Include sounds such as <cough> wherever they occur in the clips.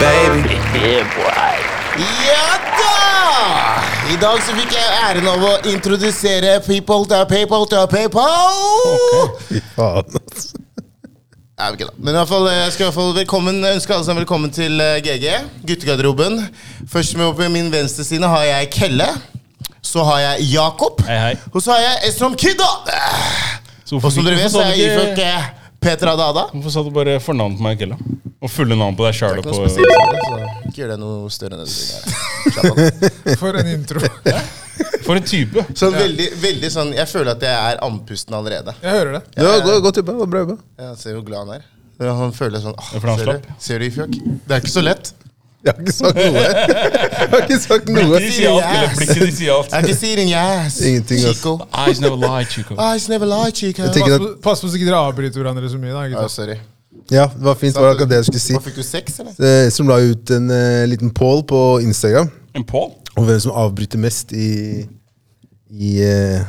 baby. Ja da! I dag så fikk jeg æren av å introdusere people to people to people. Fy faen, <laughs> altså. Da. Men i hvert fall, jeg skal i hvert fall velkommen, ønske alle sammen velkommen til eh, GG, guttegarderoben. Først med på min venstre side har jeg Kelle. Så har jeg Jakob. Hei, hei. Og så har jeg Estrom Kidda. Så Og som dere vet, så er jeg hvorfor Peter eh, Petra Hvorfor sa du bare fornavnet på meg, Kella? Og fulle navn på deg sjøl? Ikke noe spesielt, så ikke gjør det noe større enn det du er. <laughs> For en intro. For en type! Sånn veldig, veldig sånn Jeg føler at jeg er andpusten allerede. Jeg hører det. Ja, gå, gå det var bra jobba. Ja, ser hvor glad han er. Han føler sånn ah, ser, du? ser du, Ifjok? Det er ikke så lett. Jeg har ikke sagt noe. <laughs> Jeg har ikke sagt noe. Blikket de sier alt, Jeg Blikket de sier alt. I can see it in your ass. Ingenting. Chico. Eyes never lie, Chico. Eyes never lie, Chico. Pass på, pass på så ikke dere avbryter hverandre så mye. da, Ja, gutta. sorry. Ja, det var fint. Det var akkurat det jeg skulle si. Hva fikk du sex, eller? Eh, Som la ut en uh, liten poll på Instagram En poll? om hvem som avbryter mest i, i uh,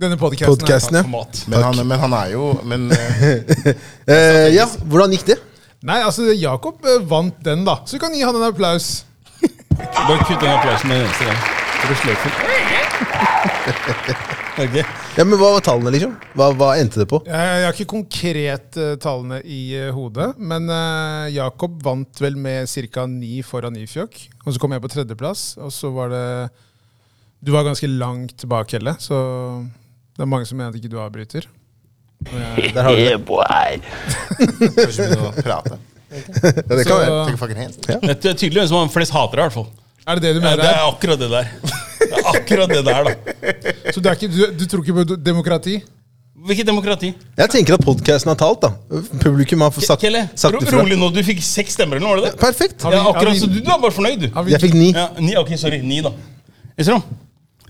Denne podcasten podcasten. Ja. Men han, men han er jo Men eh, <laughs> Eh, ja, hvordan gikk det? Nei, altså, Jakob vant den, da. Så du kan gi han en applaus. Bare kutt den applausen med en eneste gang. For du sløp den. Ja, men Hva var tallene, liksom? Hva, hva endte det på? Jeg, jeg har ikke konkret uh, tallene i uh, hodet, men uh, Jakob vant vel med ca. ni foran Ifjok. Og så kom jeg på tredjeplass, og så var det Du var ganske langt bak, Helle, så det er mange som mener at ikke du avbryter. Jeg, Der har du det. Kanskje begynne å prate. Ja, det kan Så- være. Take a fucking. Det er tydelig hvem som har flest hatere, i hvert fall. er det det du mener? Ja, det er akkurat det der. Det er akkurat det der, da. Så du, er ikke, du, du tror ikke på demokrati? Hvilket demokrati? Jeg tenker at podkasten har talt, da. Publikum har fått sagt, Kelle, sagt ro- rolig nå. Du fikk seks stemmer, eller var det det? Perfekt. Vi- Ja, akkurat, vi- så du, du er bare fornøyd, du. Vi- Jeg fikk ni. Ja, ni, ok, sorry, ni da Esrom,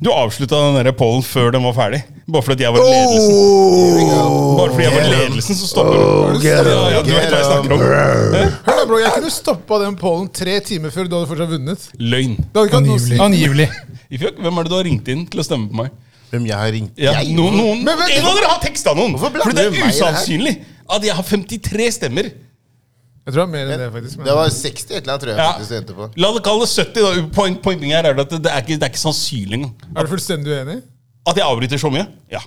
du avslutta den der pollen før den var ferdig Bare fordi jeg var ledelsen. Oh, Bare fordi jeg var ledelsen, så stopper du ja, ja, Du vet hva jeg snakker om Hør da, bro, Jeg kunne stoppa den pollen tre timer før du hadde fortsatt vunnet. Løgn Angivelig. hadde Angivelig Ifjok, hvem er det du har ringt inn til å stemme på meg? Hvem jeg har ringt? Ja, Jeg? noen, noen, Men men, en av dere har teksta noen For det er i usannsynlig At jeg har 53 stemmer Jeg tror det er mer enn det, faktisk. Det var 60 et eller annet, tror jeg ja. faktisk det endte på. La det kalle 70 da Point, Pointing her er at det, det, er ikke, det er ikke sannsynlig engang Er du fullstendig uenig? At jeg avbryter så mye Ja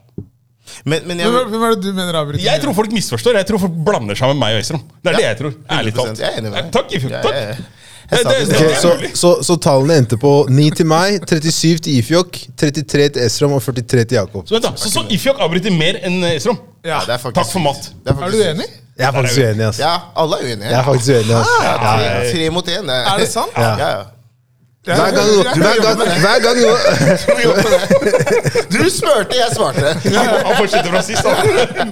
Men, men jeg, Hvem, er- hvem er det du mener avbryter? Jeg tror folk misforstår. Jeg tror folk blander seg med meg og Øystein. Det er det jeg tror. Ærlig 100%, talt. jeg er enig med deg. Takk, Ifjok. Ja, Takk. ja, ja. Så, så, så tallene endte på 9 til meg, 37 til Ifjok, 33 til Esrom og 43 til Jakob. Så vent da, så, så Ifjok avbryter mer enn Esrom. Ja, det er faktisk Takk for mat. Det er, Er du enig? Jeg er faktisk uenig. ass. Ja, alle er uenige. Jeg er faktisk uenig. ass. Ja, tre, tre mot én. Er det sant? Ja, ja. Hver gang, du hver gang, hver <laughs> gang Du spurte, jeg svarte. <laughs> Han fortsetter fra sist. han.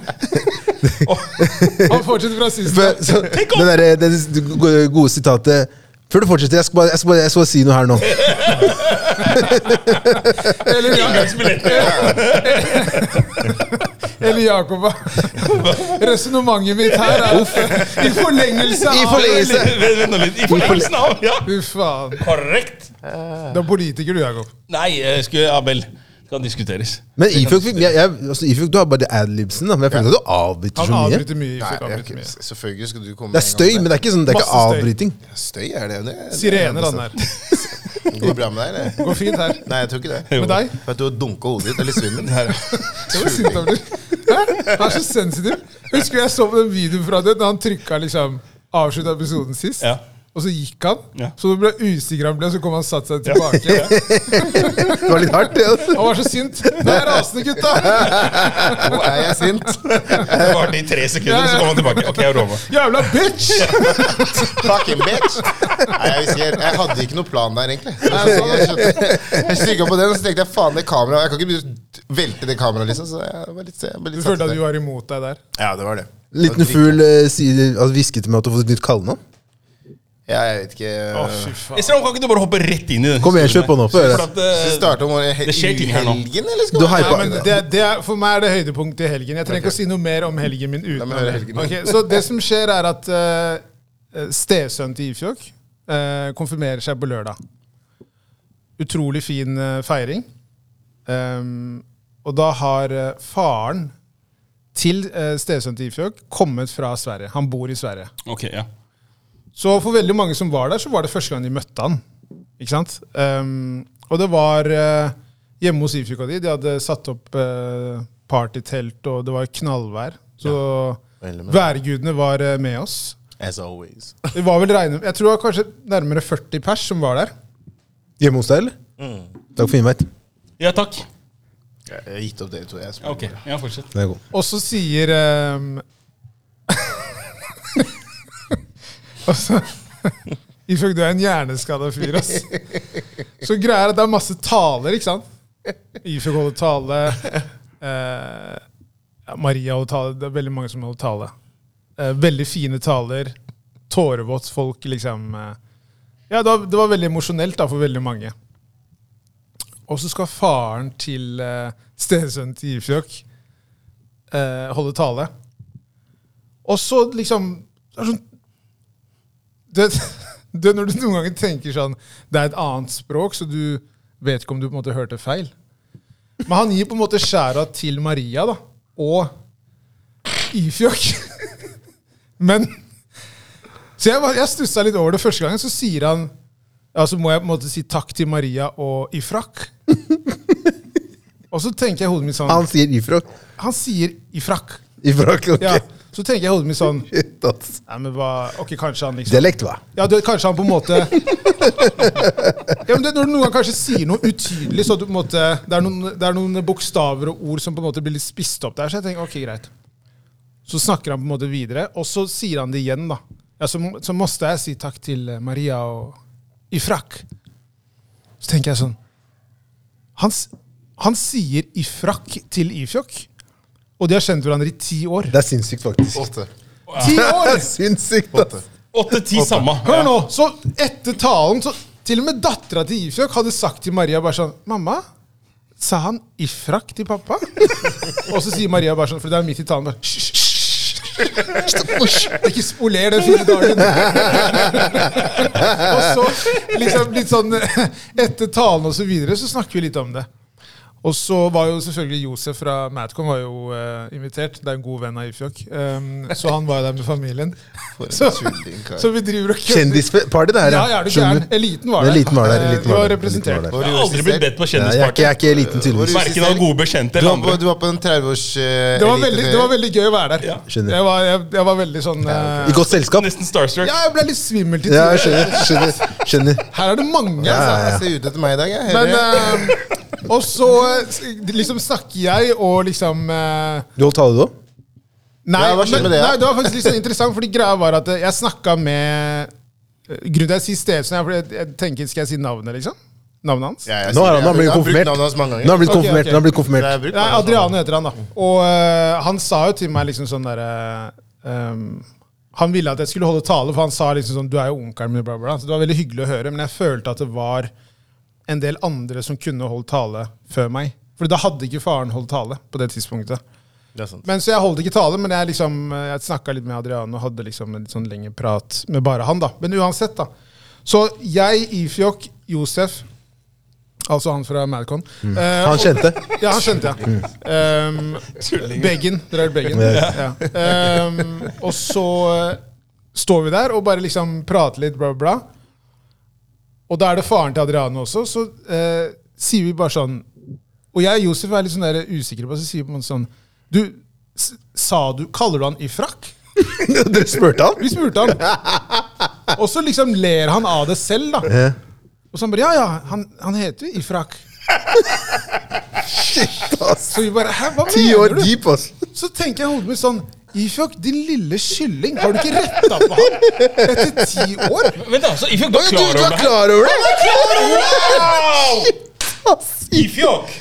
Han fortsetter fra sist. Det gode sitatet Før du fortsetter, jeg skal bare, jeg skal bare, jeg skal bare si noe her nå. Eller, <laughs> Inngangsbilletter. eller Jakob. <laughs> Resonnementet mitt her er i forlengelse av I forlengelse. Vent vent nå litt. I forlengelsen av. Ja, Uff faen. korrekt. Du er politiker, du, Jakob. Nei, jeg skulle, ja vel. Det kan diskuteres. Men Ifuk, jeg, jeg, altså, du har bare adlibsen, da. Men jeg føler at du avbryter Han så mye. avbryter mye. Nei, Fikk jeg, avbryte mye. selvfølgelig skal du komme Det er støy, men det er ikke, sånn, det er ikke Masse støy. avbryting. Støy er det. det, det Sirener, han der. <laughs> Går det bra med deg, eller? Går fint her. Nei, jeg tror ikke det. Med deg? For at du har dunka hodet ditt. <laughs> Det er litt svimmel. Her. Jeg sint det. Hæ? Han er så sensitiv. Husker jeg så på den videoen fra det, da han trykka liksom avslutta episoden sist. Ja. Og så gikk han. Ja. Så det ble usikker han ble, så kom han og satte seg tilbake. Det var litt hardt, det. altså. Han var så sint. Nå er jeg rasende, gutta! Nå er jeg sint. Det varte i tre sekunder, så kom han tilbake. Ok, jeg lover. Jævla bitch! Fucking bitch. Nei, jeg, visste jeg hadde ikke noe plan der, egentlig. Jeg, skjønte- jeg på den, og så tenkte jeg faen, det kameraet Jeg kan ikke begynne å velte det kameraet, liksom. Så jeg var litt, jeg var Du følte at du var imot deg der? Ja, det var det. Liten fugl altså, hvisket til meg at du har fått et nytt kallenavn. Ja, jeg vet ikke Å, fy faen. Esrom, kan ikke du bare hoppe rett inn i den? Kom igjen, kjør på nå. Få høre. For at, eh, Skal vi starte om he Det skjer ting her nå. helgen, eller skal Du vi- hypa- Ja, men det, det er, for meg er det høydepunktet i helgen. Jeg trenger ikke å si noe mer om helgen min La uten meg høre helgen min. Ok, Så det som skjer, er at uh, stesønnen til Ifjok eh, konfirmerer seg på lørdag. Utrolig fin eh, feiring. Um, og da har eh, faren til uh, stesønnen til Ifjok kommet fra Sverige. Han bor i Sverige. Ok, ja. Så for veldig mange som var der, så var det første gang de møtte han. Ikke sant? Um, og det var uh, hjemme hos Ifjok di. de. De hadde satt opp uh, partytelt, og det var knallvær. Så ja, værgudene var uh, med oss. As always. Det var vel regne, Jeg tror det var kanskje nærmere 40 pers som var der. Hjemme hos deg, eller? Takk for invite. Ja, takk. Jeg har gitt opp det, tror jeg. Ok, ja, fortsett. Og så sier um, Og så <laughs> du er en hjerneskada fyr, ass. Så greia er at det er masse taler, ikke sant? Ifølge holder tale. Eh, Maria holder tale. Det er veldig mange som holder tale. Eh, veldig fine taler. Tårevått folk, liksom. Eh. Ja, det var, det var veldig emosjonelt da, for veldig mange. Og så skal faren til eh, stesønnen til Ifjok eh, holde tale. Og så liksom det er sånn, det, <laughs> det, Når du noen ganger tenker sånn Det er et annet språk, så du vet ikke om du på en måte hørte feil. Men han gir på en måte skjæra til Maria da, og Ifjok. <laughs> Men Så jeg, jeg stussa litt over det første gangen. Så sier han Ja, så må jeg på en måte si takk til Maria og Ifrak. <laughs> Og så tenker jeg i hodet mitt sånn Han sier Ifrak? Han sier Ifrak. Ifrak, ok. Ja, så tenker jeg i hodet mitt sånn Shit, altså. Nei, men hva, Ok, kanskje han liksom Dialekt, hva? Ja, du, kanskje han på en måte Ja, men det, Når du noen gang kanskje sier noe utydelig, så du på en måte det er, noen, det er noen bokstaver og ord som på en måte blir litt spist opp der, så jeg tenker ok, greit. Så snakker han på en måte videre, og så sier han det igjen, da. Ja, så, så måtte jeg si takk til eh, Maria og Ifrak. Så tenker jeg sånn Han, han sier Ifrak til Ifjok, og de har kjent hverandre i ti år. Det er sinnssykt, faktisk. Åtte. Ti <laughs> år! sinnssykt, ass. Åtte-ti samme. Hør nå, så etter talen så Til og med dattera til Ifjok hadde sagt til Maria bare sånn Mamma, sa han Ifrak til pappa? <laughs> Og så sier Maria bare sånn, for det er midt i talen bare «Hysj, hysj, hysj. Ikke spoler den fine dagen. og så liksom litt sånn <laughs> Etter talen og så videre så snakker vi litt om det. Og så var jo selvfølgelig Josef fra Madcon var jo uh, invitert. Det er en god venn av Ifjok. Um, så han var jo der med familien. Så, så vi driver og. Kjendisparty, det her, Ja, er du gæren? Eliten var der. Eliten var der. Eh, Eliten var var der. representert. Var Jeg har aldri blitt bedt på Ja, jeg, er ikke, kjendisparty. jeg er ikke eliten, tydeligvis. Verken av gode bekjente Du eller var, på, andre. du var på en 30-års uh, Det var, veldig, det var veldig gøy å være der. Ja. Skjønner. Jeg var, jeg, jeg var veldig sånn uh, I godt selskap. Nesten starstruck. Ja, jeg ble litt svimmel til Ja, skjønner. skjønner, skjønner. Her er det mange. Ja, altså. ja, ja. Jeg ser ut etter meg i dag, jeg. Men eh, Og så eh, liksom snakker jeg og liksom eh, Du holdt tale, du òg? Nei, Ja, hva skjedde men, med det, da? nei, det var faktisk litt sånn interessant, fordi greia var at eh, jeg snakka med eh, Grunnen til at jeg sier Stensson, er fordi jeg, jeg tenker Skal jeg si navnet, liksom? Navnet hans? Ja, jeg Nå sier har han, det. han blitt Jeg har brukt konfirmert. navnet hans mange Nå har han blitt Ok, konfirmert. ok. Nå har han blitt Jeg konfirmert. har brukt Nei, navnet hans Adriano heter han, da. Og eh, han sa jo til meg liksom sånn derre ehm, Han ville at jeg skulle holde tale, for han sa liksom sånn Du er jo onkelen min, bla, bla. bla. Så det var veldig hyggelig å høre, men jeg følte at det var en del andre som kunne holdt tale før meg. For da hadde ikke faren holdt tale på det tidspunktet. Det er sant. Men Så jeg holdt ikke tale, men jeg liksom, jeg snakka litt med Adrian og hadde liksom en litt sånn lengre prat med bare han. da. Men uansett, da. Så jeg, Ifjok, Josef Altså han fra Madcon. eh, Han kjente. ja, han kjente jeg. Um, Beggen. Dere er Beggen. Ja. Um, og så eh, står vi der og bare liksom prater litt, bla, bla, bla. Og da er det faren til Adriane også. Så eh, sier vi bare sånn Og jeg og Josef er litt sånn der usikre på så sier vi på en måte sånn Du, sa du Kaller du han Ifrak? <laughs> Dere spurte han? Vi spurte han. Og så liksom ler han av det selv, da. Ja. Og så han bare Ja, ja, han, han heter jo Ifrak. <laughs> Shit, ass. Så vi bare Hæ, hva Ti år mener du? deep, ass. Så tenker jeg i hodet mitt sånn Ifjok, din lille kylling, har du ikke retta på han etter ti år? Vent, altså, Ifjok, du er Du, klar du over er det er klar over det? Wow! Ifjok!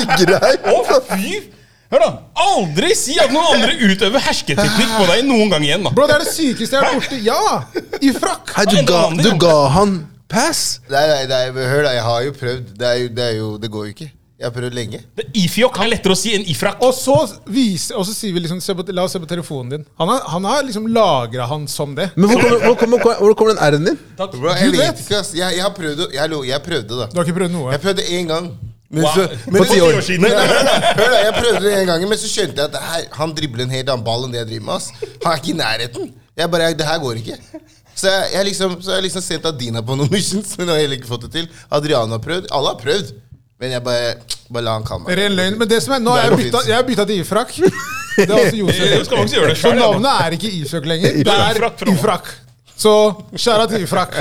Ikke greit. Å, fy! Hør da, Aldri si at noen andre utøver hersketeknikk på deg noen gang igjen. da Bro, det er det sykeste jeg har vært borti. Ja! I frakk. Hei, du ga, du ga han pass? Nei, nei, nei, hør da, jeg har jo prøvd. Det, er jo, det, er jo, det går jo ikke. Jeg har prøvd lenge. Det- Ifjok er lettere å si enn ifrak. Og så, viser, og så sier vi liksom se på, La oss se på telefonen din. Han har, han har liksom lagra han som det. Men hvor kommer, hvor kommer, hvor kommer den R-en din? Bro, jeg Du vet ikke, ass. Jeg, jeg har prøvd, det jeg, jeg prøvde, da. Du har ikke prøvd noe? Jeg prøvde én gang. Men Wow. så, men På ti år siden. Hør da, jeg prøvde det en gang, men så skjønte jeg at her, han dribler en helt annen ball enn det jeg driver med. ass. Han er ikke i nærheten. Jeg bare Det her går ikke. Så jeg, jeg liksom, så jeg liksom sendt Adina på noen missions, men har heller ikke fått det til. Adriana har prøvd. Alle har prøvd. Men jeg bare Bare la han kalle meg. Ren løgn. Men det som er, nå har jeg bytta, jeg har bytta til ifrak. Det er også <laughs> Du Josef. skal faktisk gjøre det Så navnet er ikke ifrak lenger. Det er Ifrak. Så skjæra til ifrak.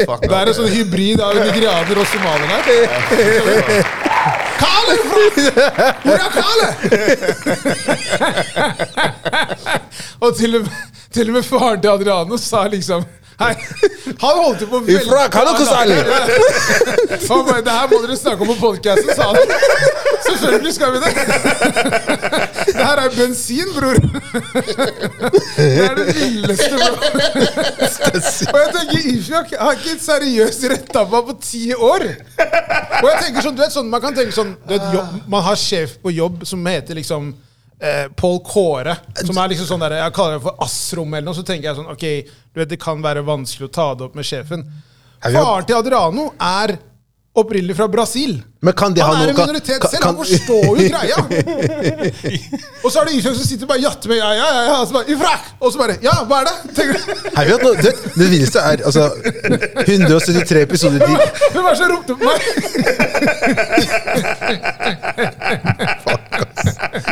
Fuck Det er en sånn hybrid av nigerianer og somaliere. Kale! Hvor er Kale? og til og, med, til og med faren til Adriano sa liksom Hei, Han holdt jo på veldig Ifrak, hallo, Kosali! Han bare, det her må dere snakke om på podcasten, sa han. Selvfølgelig skal vi det. Det her er bensin, bror. Det er det villeste, bror. Og jeg tenker, Ifjak har ikke seriøst retta på ti år. Og jeg tenker sånn, du vet sånn, Man kan tenke sånn du vet, jobb, Man har sjef på jobb som heter liksom eh, Pål Kåre. Som er liksom sånn der, Jeg kaller det for assrom eller noe. Så tenker jeg sånn, ok, du vet, det kan være vanskelig å ta det opp med sjefen. Faren til Adriano er opprinnelig fra Brasil. Men kan de ha Han er en minoritet kan- selv, han forstår jo <laughs> greia. og så er det Isak som sitter og bare jatter med ja, ja, ja, ja, og så bare, Ifrak! Og så bare Ja, hva er det? Tenker du? Noe, det, det villeste er altså 173 episoder de, Hvem er det som ropte på meg?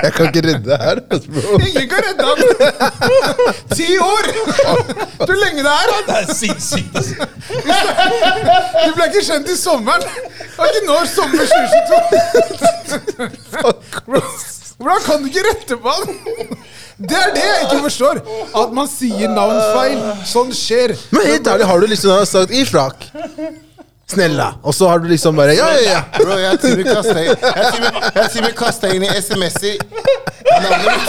Jeg kan ikke redde det her. bro. Ingen kan redde ham! Ti år! Du lenge det er? Det er sinnssykt. altså. Du ble ikke kjent i sommeren. Det var ikke nå sommer 2022. Hvordan kan du ikke rette på han? Det er det jeg ikke forstår. At man sier navn feil. Sånn skjer. Men helt ærlig, har du liksom sagt ifrak? Snella. Og så har du liksom bare Ja, ja, ja. Bro, jeg har til og med og med kastet inn i SMS-er navnet mitt.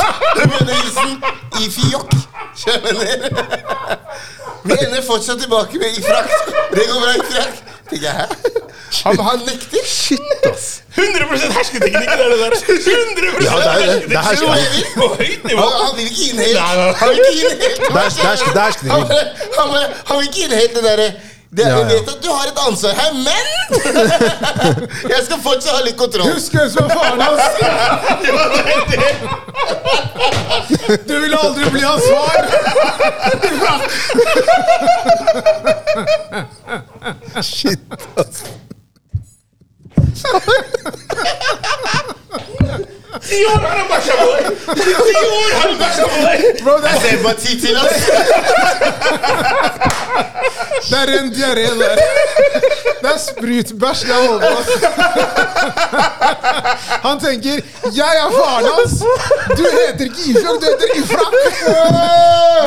Skjønner du? Vi ender fortsatt tilbake med Ifrak. Det går bra, Ifrak. Tenker jeg, hæ? Han, han nekter. Shit, ass. 100 hersketeknikk, det er det der. 100 Ja, det er det. Det er hersketeknikk. På høyt nivå. Han, vil ikke inn helt. Han vil ikke inn helt. Det er- Han, vil ikke inn helt det derre det, Ja, Jeg vet at du har et ansvar her, men <laughs> Jeg skal fortsatt ha litt kontroll. Husk hvem som er faren hans! Du vil aldri bli hans far! Shit, ass. <laughs> Ti år har han bæsja på deg! Ti år har han bæsja på deg! Bro, det er, bare ti til, ass. det er ren diaré der. Det er sprutbæsj det er på. Han tenker 'Jeg er faren hans'. Du heter ikke Ifjok, du heter Ifrak.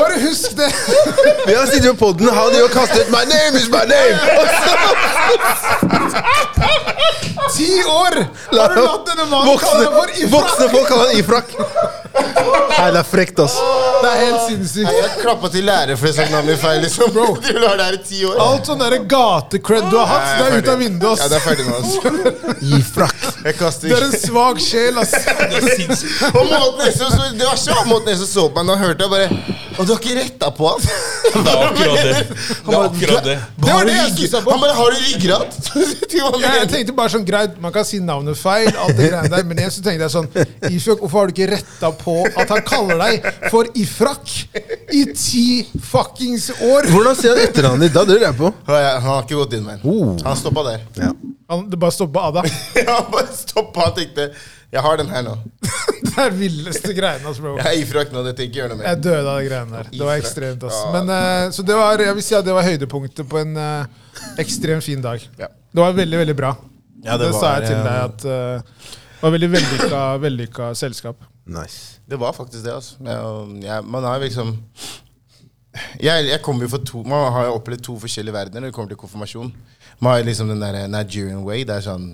Bare husk det. Vi har sittet på podden, han har kastet 'My name is my name'. Ti år har du latt denne mannen kalle deg for Ifrak. Voksne folk kaller han ifrak. Nei, det er frekt, ass. Det er helt sinnssykt. Jeg klappa til lærer for å si navnet mitt feil, liksom. Bro, du har det her i ti år. Alt sånn derre gate-cred du har hatt, det er ut av vinduet. ass. Ja, det er ferdig nå, Gi frakk. Jeg kaster Du er en svak sjel, ass. Det er sinnssykt. Og måten så, Det var så måten Espen så på meg da hørte jeg bare Og du har ikke retta på han? Det er akkurat det. Det er akkurat det. Det var det jeg stusset på. Han bare Har du ryggrad? <laughs> Ja, jeg tenkte bare sånn, greit, Man kan si navnet feil, alt det greiene der, men jeg så tenkte jeg sånn Ifjok, hvorfor har du ikke retta på at han kaller deg for Ifrak i ti fuckings år? Hvordan ser han etternavnet ditt? Da lurer jeg på. Han han har ikke gått inn, men. Oh. Han stoppa der. Ja. Han, det bare stoppa Ada. <laughs> Han bare stoppa og tenkte Jeg har den her nå. <laughs> Det er villeste greiene, altså, bro. Jeg er ifrak nå, dette ikke gjør noe mer. Jeg døde av de greiene der. Det var ekstremt, Altså. Ja. Men, uh, så det var, jeg vil si at det var høydepunktet på en uh, ekstremt fin dag. Ja. Det var veldig, veldig bra. Ja, det det sa jeg til eh, deg at uh, det var veldig vellykka, vellykka selskap. Nice. Det var faktisk det, altså. Jeg, jeg, man har liksom jeg, jeg kommer jo for to Man har jo opplevd to forskjellige verdener når det kommer til konfirmasjon. Man har liksom den der Nigerian way. Det er sånn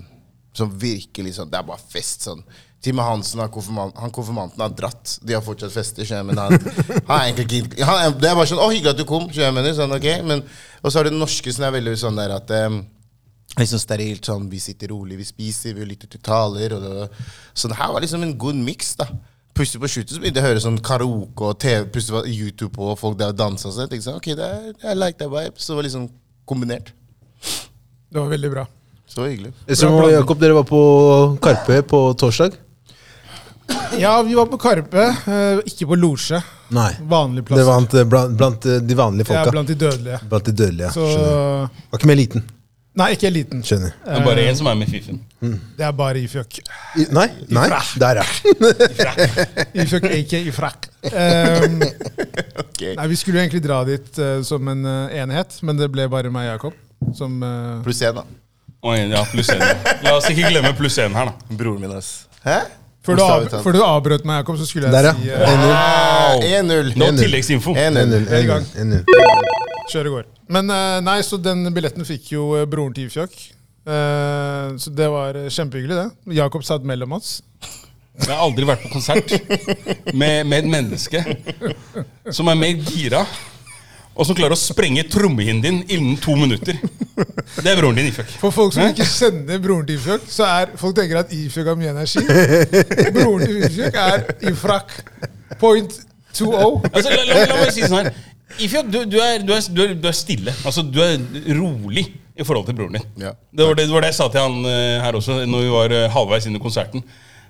som virkelig sånn Det er bare fest. sånn Time Hansen, har konfirmant, han konfirmanten, har dratt. De har fortsatt fester. Men han, <laughs> han er egentlig ikke Det er bare sånn 'Å, hyggelig at du kom'. jeg mener, sånn, ok men, Og så har du den norske som er veldig sånn der at um, Liksom sterilt sånn, Vi sitter rolig, vi spiser, vi lytter til taler. Og det, så det her var liksom en god miks. da Plutselig på slutten så begynte jeg å høre sånn karaoke og TV, plutselig var YouTube på, og folk der dansa. Så jeg tenkte sånn, ok, det er, I like that vibe. Så det var liksom kombinert. Det var veldig bra. Så hyggelig. Esrom og Jakob, dere var på Karpe på torsdag. Ja, vi var på Karpe, eh, ikke på Losje. Nei. plass. Det var eh, blant, blant eh, de vanlige Ja, blant de dødelige. Blant de dødelige. Så Skjønner. Var ikke mer eliten. Nei, ikke eliten. Skjønner. Det er bare én som er med i Fifen. Det er bare Ifjok. I, nei, nei, der, ja. Ifjok ikke Ifrak. Um, okay. nei, vi skulle jo egentlig dra dit uh, som en uh, enhet, men det ble bare meg og Jakob. Som eh, Pluss én, da. Oi, ja, pluss én. La oss ikke glemme pluss én her, da. Broren min, ass. Hæ? før, du av, før du avbrøt meg, Jakob, så skulle jeg Der, ja. si eh, 1-0. Ah, 1-0. Nå 1-0. tilleggsinfo. 1-0. 1-0. i gang. 1-0. Kjør i går. Men eh, nei, så den billetten fikk jo eh, broren til Ifjok. Eh, så det var eh, kjempehyggelig, det. Jakob satt mellom oss. Jeg har aldri vært på konsert med, med et menneske som er mer gira, og som klarer å sprenge trommehinnen din innen to minutter. Det er broren din, Ifjok. For folk som ikke kjenner broren til Ifjok, så er folk tenker at Ifjok har mye energi. Broren til Ifjok er Ifrak point 2-0. Altså, la, la, la meg si sånn her. Ifjok, du, du, er, du, er, du, er, du stille. Altså, du er rolig i forhold til broren din. Ja. Det, var det, det var det jeg sa til han eh, her også, når vi var eh, halvveis inn i konserten.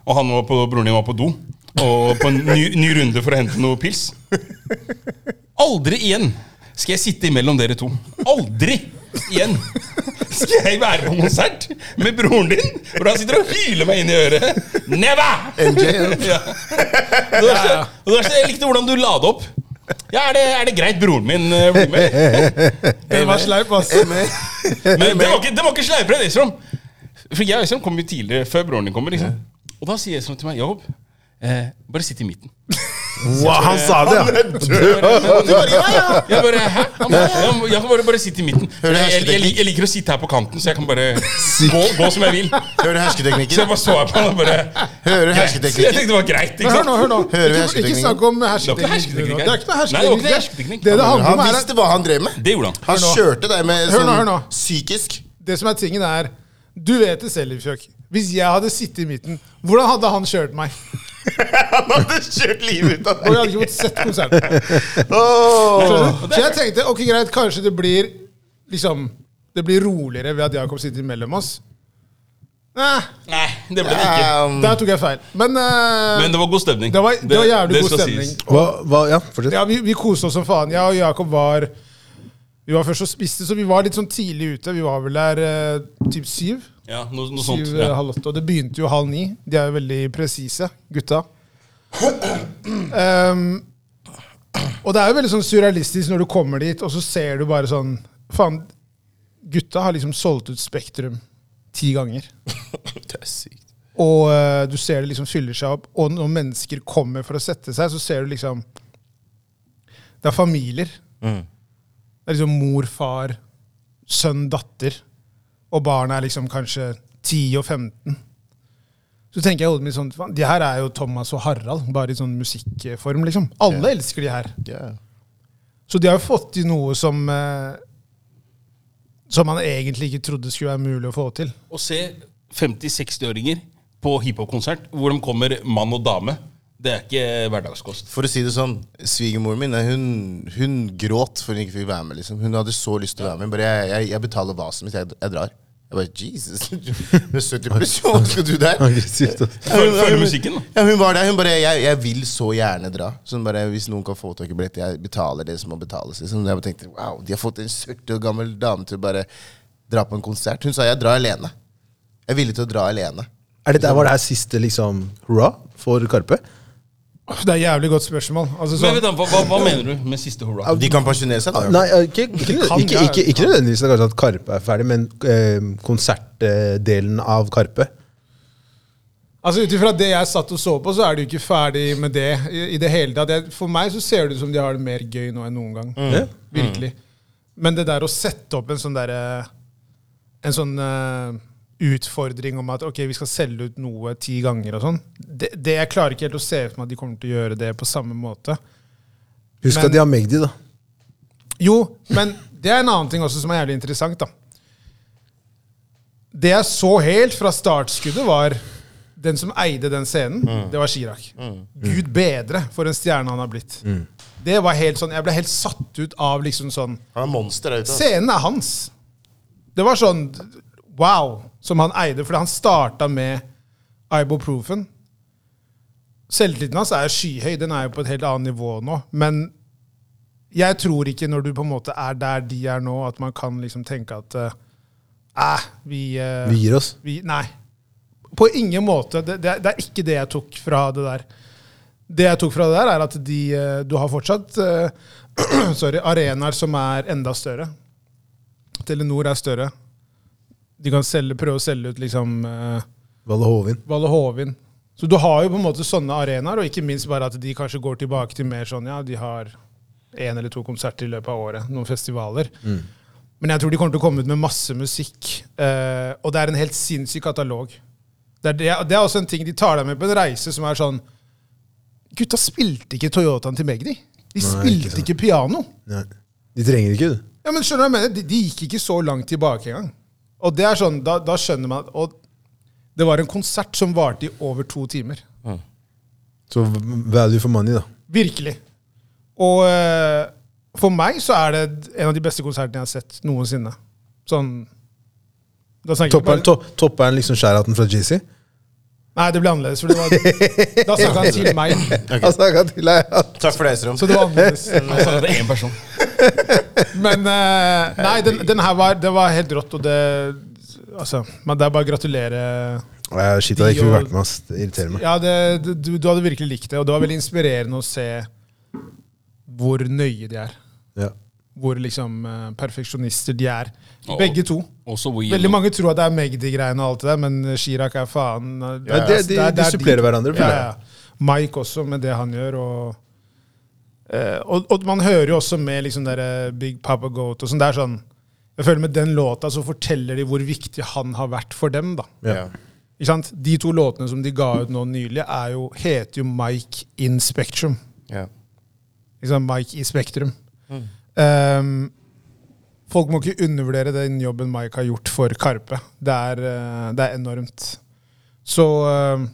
Og han var på, broren din var på do, og på en ny, ny runde for å hente noe pils. Aldri igjen skal jeg sitte imellom dere to. Aldri igjen skal jeg være på konsert med broren din, hvor han sitter og hyler meg inn i øret. Never! MJ, Ja. Det var så, jeg likte hvordan du la det opp. Ja, er det, er det greit broren min uh, blir med? <laughs> Den var sleip, ass. Men det var ikke, det var ikke sleipere, Esrom. For jeg og Esrom kommer jo tidligere, før broren din kommer. liksom. Og da sier Esrom til meg Jobb, eh, bare sitt i midten. Wow, han sa det, ja! Jeg bare, hæ? Han bare, jeg kan bare, bare sitte i midten. Jeg, jeg, jeg, jeg liker å sitte her på kanten, så jeg kan bare gå, gå som jeg vil. Hører hersketeknikken? Så jeg bare så her på han og bare Hører Greit. Jeg tenkte det var greit. Ikke sant? hør nå, hør nå. Hører Ikke, ikke snakk om Det hersketeknikk. Det er ikke noe hersketeknikk. Det det handler Han om, er visste hva han drev med. Det gjorde han. Han kjørte deg med sånn psykisk. det som er tingen, er Du vet det selv, Ifjok. Hvis jeg hadde sittet i midten, hvordan hadde han kjørt meg? <laughs> Han hadde kjørt livet ut av Og jeg hadde ikke fått sett konserten. Oh. Så jeg tenkte ok, greit, kanskje det blir liksom Det blir roligere ved at Jakob sitter mellom oss. Nei, Nei, det ble det ikke. Um, der tok jeg feil. Men, uh, Men det var god stemning. det, var, det var jævlig det god stemning. Hva, hva, ja. Ja, vi, vi koste oss som faen. Jeg og Jakob var Vi var først og spiste, så vi var litt sånn tidlig ute. Vi var vel der eh, typ syv. Ja, noe, noe sånt. Syv, eh, Ja. halv åtte. Og det begynte jo halv ni. De er jo veldig presise, gutta. Um, <clears throat> og det er jo veldig sånn surrealistisk når du kommer dit, og så ser du bare sånn Faen, gutta har liksom solgt ut Spektrum ti ganger. <laughs> Det er sykt. Og eh, du ser det liksom fyller seg opp. Og når mennesker kommer for å sette seg, så ser du liksom Det er familier. Mm. Det er liksom mor, far, sønn, datter. Og barna er liksom kanskje 10 og 15. Så tenker jeg i hodet mitt sånn De her er jo Thomas og Harald, bare i sånn musikkform, liksom. Alle elsker de her. Yeah. Så de har jo fått til noe som eh, Som man egentlig ikke trodde skulle være mulig å få til. Å se 50-60-åringer på hiphop-konsert hvor de kommer mann og dame, det er ikke hverdagskost. For å si det sånn, svigermoren min hun, hun gråt for hun ikke fikk være med. liksom. Hun hadde så lyst til å være med. Bare jeg, jeg, jeg betaler vasen mitt jeg, jeg drar. Jeg bare, Jesus, Med 70 personer, skal du der? Følg musikken, da. Ja, hun var der. Hun bare jeg, jeg vil så gjerne dra. Sånn bare, Hvis noen kan få tak i billett, jeg betaler det som må betales. Liksom. Jeg bare tenkte, wow, De har fått en 70 år gammel dame til å bare dra på en konsert. Hun sa jeg drar alene. Jeg er villig til å dra alene. Er det, der, var det her siste liksom hurra for Karpe? Det er et jævlig godt spørsmål. Altså, Men sånn, hva, hva, hva mener du med siste hurra? De kan pensjonere seg. da. Nei, ikke, ikke, ikke, ikke, ikke nødvendigvis kanskje at Karpe er ferdig, men eh, konsertdelen av Karpe. altså Ut ifra det jeg satt og så på, så er de jo ikke ferdig med det i, i det hele tatt. Jeg, for meg så ser det ut som de har det mer gøy nå enn noen gang. Mm. Virkelig. Men det der å sette opp en sånn derre En sånn eh, utfordring om at ok, vi skal selge ut noe ti ganger og sånn, det, det Jeg klarer ikke helt å se for meg at de kommer til å gjøre det på samme måte. Husk Men- at de har Magdi, da. Jo, men det er en annen ting også som er jævlig interessant. da. Det jeg så helt fra startskuddet, var den som eide den scenen. Det var Chirag. Gud bedre for en stjerne han har blitt. Det var helt sånn, Jeg ble helt satt ut av liksom sånn Han er monster Scenen er hans. Det var sånn wow som han eide, fordi han starta med Ibuprofen. Selvtilliten hans er skyhøy. Den er jo på et helt annet nivå nå. Men jeg tror ikke når du på en måte er der de er nå, at man kan liksom tenke at eh, vi, eh, Vi gir oss. vi Nei. På ingen måte. Det, det, det er ikke det jeg tok fra det der. Det jeg tok fra det der, er at de, eh, du har fortsatt eh, <clears throat> sorry, arenaer som er enda større. Telenor er større. De kan selge, prøve å selge ut liksom eh, Valle Hovin. Valle Hovin. Så du har jo på en måte sånne arenaer, og ikke minst bare at de kanskje går tilbake til mer sånn ja, de har én eller to konserter i løpet av året. Noen festivaler. Men jeg tror de kommer til å komme ut med masse musikk. eh, og det er en helt sinnssyk katalog. Det er, det, det er også en ting de tar deg med på en reise som er sånn Gutta spilte ikke Toyotaen til Magdi. De Nei, spilte ikke, ikke piano. Nei. De trenger ikke det. Ja, men skjønner du jeg mener? De, de gikk ikke så langt tilbake engang. Og det er sånn, da, da skjønner man Og det var en konsert som varte i over to timer. Så value for money, da. Virkelig. Og eh, for meg så er det en av de beste konsertene jeg har sett noensinne. Sånn Topper han liksom shout-outen fra JC? Nei, det ble annerledes. For det var, da snakka han til meg. Han snakka til deg. ja. Takk for det, strøm. Så det var annerledes. <laughs> Altså, det er én person. Men eh, nei, den, den her var, det var helt rått, og det Altså, men det er bare å gratulere. Nei, Shit, jeg hadde ikke vært med, ass. Det irriterer meg. Ja, det, det, du, du hadde virkelig likt det, og det var veldig inspirerende å se hvor nøye de er. Ja. Hvor liksom eh, perfeksjonister de er. Begge to. Veldig mange tror at det er Magdi-greiene og alt det der, men Chirag er faen eh, Ja, det- de- de supplerer hverandre, Ja, ja. Mike også, med det han gjør. Og, eh, og, og man hører jo også med liksom der Big Papa Goat og sånn. Det er sånn Jeg føler med den låta så forteller de hvor viktig han har vært for dem. da. Ja. Ikke sant? De to låtene som de ga ut nå nylig, er jo, heter jo Mike in Spectrum. Ja. Liksom Mike i Spektrum. Um, folk må ikke undervurdere den jobben Mike har gjort for Karpe. Det er, eh, det er enormt. Så um,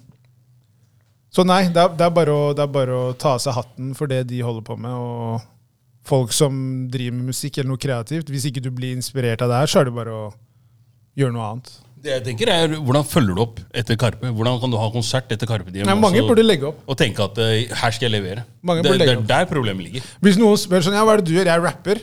Så nei, det er, det, er bare å, det er bare å ta av seg hatten for det de holder på med. Og folk som driver med musikk eller noe kreativt. Hvis ikke du blir inspirert av det her, så er det bare å gjøre noe annet. Det jeg tenker er, Hvordan følger du opp etter Karpe? Hvordan kan du ha konsert etter Karpe Diem Nei, mange også- burde legge opp. og tenke at eh, her skal jeg levere? Mange det, burde det legge er der problemet ligger. Hvis noen spør sånn, ja, hva er det du gjør? Jeg er rapper.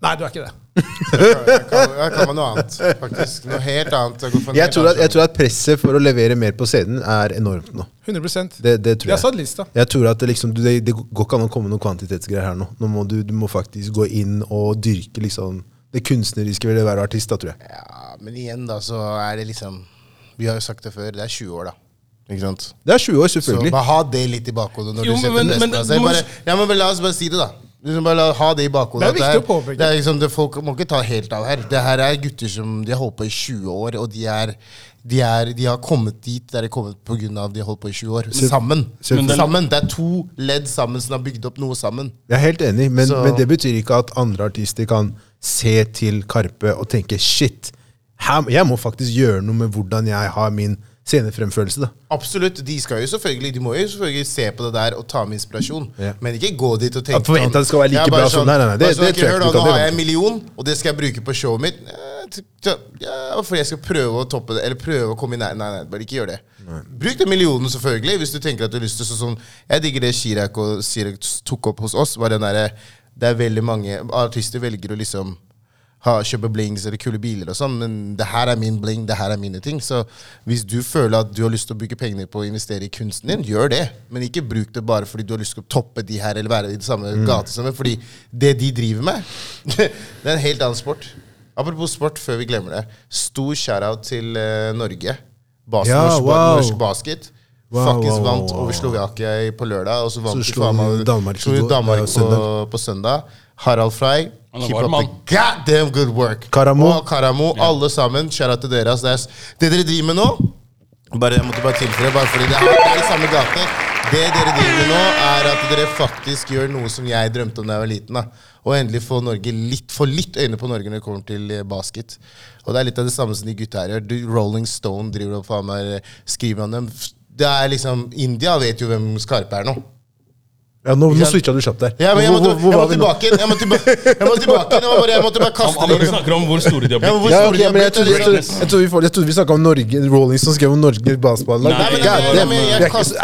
Nei, du er ikke det. Jeg kan, jeg kan noe annet, faktisk. Noe helt annet. Jeg, Jeg, tror at, jeg tror at presset for å levere mer på scenen er enormt nå. 100 Det, det tror Jeg jeg. satt lista. Jeg tror at det, liksom, det, det går ikke an å komme noen kvantitetsgreier her nå. Nå må du, du må faktisk gå inn og dyrke liksom, det kunstneriske ved å være artist, da, tror jeg. Ja, men igjen, da, så er det liksom Vi har jo sagt det før, det er 20 år, da. Ikke sant? Det er 20 år, Så selvfølgelig. bare ha det litt i bakhodet når Jo, du setter men- men- må- Bare, ja, men la oss bare si det, da. Liksom bare la, ha det i bakhodet. Det er viktig å påpeke. Det er liksom, det, folk må ikke ta helt av her. Det her er gutter som de har holdt på i 20 år, og de, er, de, er, de har kommet dit der de har kommet på grunn av de har holdt på i 20 år. Sammen. Sammen. Det er to ledd sammen som har bygd opp noe sammen. Jeg er helt enig, men, men det betyr ikke at andre artister kan se til Karpe og tenke shit, her, jeg må faktisk gjøre noe med hvordan jeg har min scenefremførelse. da. Absolutt. De skal jo selvfølgelig De må jo selvfølgelig se på det der og ta med inspirasjon. Ja. Men ikke gå dit og tenke At forvente at det skal være like Ja, bra som- nei, nei, nei, det- sånn, det ikke du kan Nå har jeg en million, og det skal jeg bruke på showet mitt. Ja, for jeg skal prøve å toppe det, eller prøve å komme i nær... Nei, nei, bare ikke gjør det. Bruk den millionen, selvfølgelig, hvis du tenker at du har lyst til sånn sånn Jeg digger det Chirag og Chirag tok opp hos oss. Var den derre Det er veldig mange artister velger å liksom ha, kjøpe blings eller kule biler og sånn, men det her er min bling, det her er mine ting. Så hvis du føler at du har lyst til å bruke penger på å investere i kunsten din, gjør det. Men ikke bruk det bare fordi du har lyst til å toppe de her eller være i det samme gate som dem. Fordi det de driver med, <laughs> det er en helt annen sport. Apropos sport, før vi glemmer det. Stor shout-out til uh, Norge. Bas Ja, norsk, wow. norsk basket. Wow, Faktisk wow, vant wow, over wow. Slovakia på lørdag, og så vant Så faen meg- Danmark så på- Danmark på, søndag. på søndag. Harald Frey, keep up the goddamn good work. Karamo. Og Karamo, alle sammen. Kjære til dere. Altså, Det, er, det dere driver med nå bare, Jeg måtte bare tilføye, bare fordi det er, det er i samme gate. Det dere driver med nå, er at dere faktisk gjør noe som jeg drømte om da jeg var liten. da. Og endelig få Norge litt, få litt øyne på Norge når det kommer til eh, basket. Og det er litt av det samme som de gutta her gjør. Rolling Stone driver og faen meg skriver om dem. Det er liksom India vet jo hvem Skarpe er nå. Ja, nå, nå switcha du kjapt der. Ja, men jeg måtte, hvor- hvor jeg måtte tilbake igjen. Jeg måtte tilbake jeg måtte tilbake igjen. Jeg bare, jeg måtte bare kaste han det. snakker om hvor store de har blitt. Ja, store ok, de har men jeg trodde, jeg trodde, jeg trodde vi, får- jeg trodde vi snakka om Norge, Rolling som skrev om Norge basketballag. Jeg er,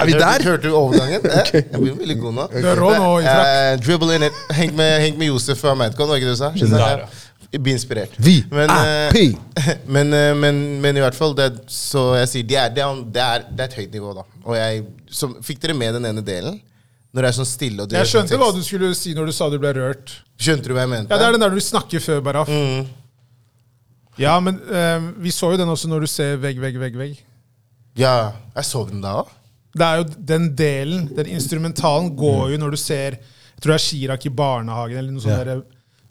er vi der? Hørte du overgangen? <laughs> Eh, Jeg blir veldig god nå. Du er rå nå i. Eh, dribble in it. Henk med, med Josef fra Madcon, var ikke det du sa? Bli inspirert. Vi Men, eh, <laughs> men, eh, men, men i hvert fall, det, så jeg sier, det er, det, er, det, er, et høyt nivå, da. Og jeg, så, Fikk dere med den ene delen? Når det er sånn stille og Jeg skjønte hva du skulle si når du sa du ble rørt. Skjønte du hva jeg mente? Ja, Det er den der du snakker før, Baraf. Mm. Ja, men uh, vi så jo den også når du ser vegg, vegg, vegg, vegg. Ja, jeg så den da òg. Det er jo den delen, den instrumentalen, går jo når du ser Jeg tror det er Chirag i barnehagen eller noe sånt Ja. der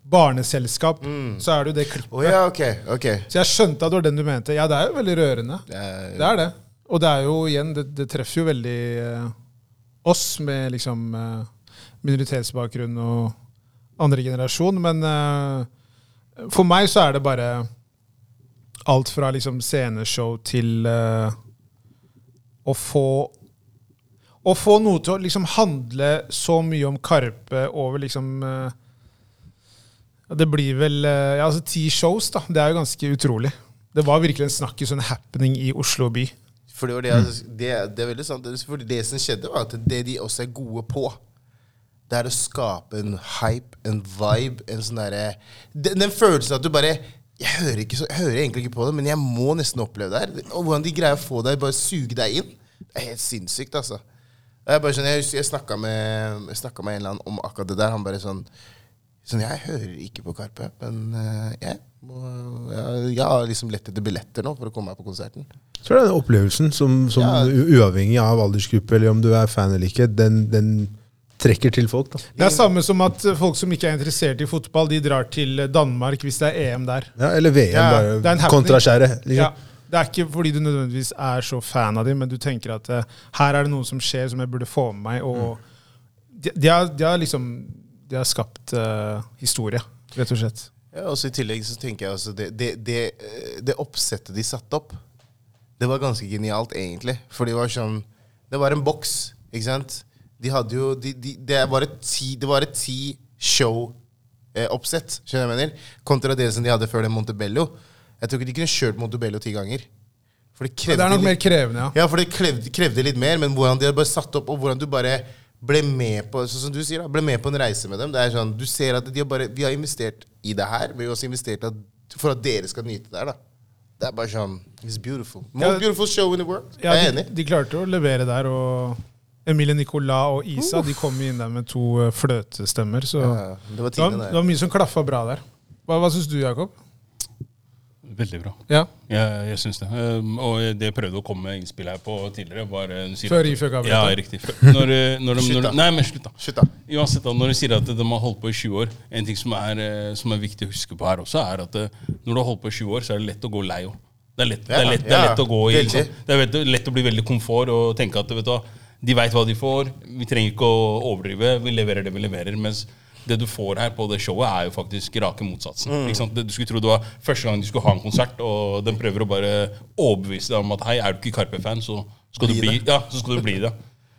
barneselskap. Så er det jo det klippet. Å ja, ok. ok. Så jeg skjønte at det var den du mente. Ja, det er jo veldig rørende. Det er, Det er det. Og det er jo igjen, det, det treffer jo veldig eh, oss med liksom eh, minoritetsbakgrunn og andre generasjon. Men eh, for meg så er det bare alt fra liksom sceneshow til eh, å få å få noe til å liksom handle så mye om Karpe over liksom eh, Det blir vel eh, ja, altså ti shows, da. Det er jo ganske utrolig. Det var virkelig en snakkis og en happening i Oslo by. For det, var det, jeg- det, det er veldig sant. Det- det som skjedde, var at det de også er gode på, det er å skape en hype, en vibe, en sånn derre den, den følelsen at du bare jeg hører, ikke så, jeg hører egentlig ikke på det, men jeg må nesten oppleve det her. Og hvordan de greier å få deg, bare suge deg inn, det er helt sinnssykt, altså. Jeg, bare sånn, jeg, jeg snakka med, med en eller annen om akkurat det der. Han bare sånn Sånn, Jeg hører ikke på Karpe, men eh, jeg, må, jeg, jeg har liksom lett etter billetter nå for å komme meg på konserten. Så er det den opplevelsen som, som Ja. uavhengig av aldersgruppe eller om du er fan eller ikke, den, den trekker til folk. da. Det er samme som at folk som ikke er interessert i fotball, de drar til Danmark hvis det er EM der. Ja, eller VM, Ja, det er en bare happening. kontraskjæret. Ja, Liksom. det er ikke fordi du nødvendigvis er så fan av dem, men du tenker at uh, her er det noe som skjer som jeg burde få med meg. Og de, de, har, de har liksom de har skapt uh, historie, rett og slett. Ja, også I tillegg så tenker jeg altså det, det, det, eh, det oppsettet de satte opp, det var ganske genialt, egentlig. For det var sånn Det var en boks, ikke sant? De hadde jo de, de, Det var et ti, det var et ti show-oppsett, skjønner jeg mener? Kontra det som de hadde før det Montebello. Jeg tror ikke de kunne kjørt Montebello ti ganger. For det krevde, Det er nok litt- mer krevende, ja. ja, for det krevde, krevde litt mer, men hvordan de hadde bare satt opp, og hvordan du bare ble med på sånn som du sier da, ble med på en reise med dem. Det er sånn, Du ser at de har bare, vi har investert i det her, vi har også investert at, for at dere skal nyte det her. da. Det er bare sånn It's beautiful. More Ja, beautiful show in the world. ja jeg er de, enig. de klarte å levere der, og Emilie Nicolas og Isa de kom inn der med to eh, fløtestemmer. Så Ja, det var det, var, det var mye som klaffa bra der. Hva, hva syns du, Jakob? Veldig bra. Ja, Jeg, jeg syns det. Um, og det jeg prøvde å komme med innspill her på tidligere. Var, sier Før Ifø avbrøt Ja, riktig. Når, når de, når nei, men slutt, da. Slutt, da. Uansett, da, når du sier at de har holdt på i 20 år En ting som er, eh, som er viktig å huske på her også, er at eh, når du har holdt på i 20 år, så er det lett å gå lei òg. Det er det er Ja, lett, det er lett å gå i liksom, Det er lett, lett å bli veldig komfort og tenke at vet du hva, de veit hva de får. Vi trenger ikke å overdrive. Vi leverer det vi leverer. Mens det du får her på det showet, er jo faktisk rake motsatsen. Mm. Du skulle tro det var første gang de skulle ha en konsert, og den prøver å bare overbevise deg om at hei, er du ikke Karpe-fan, så skal du Bli ja, så skal du bli det.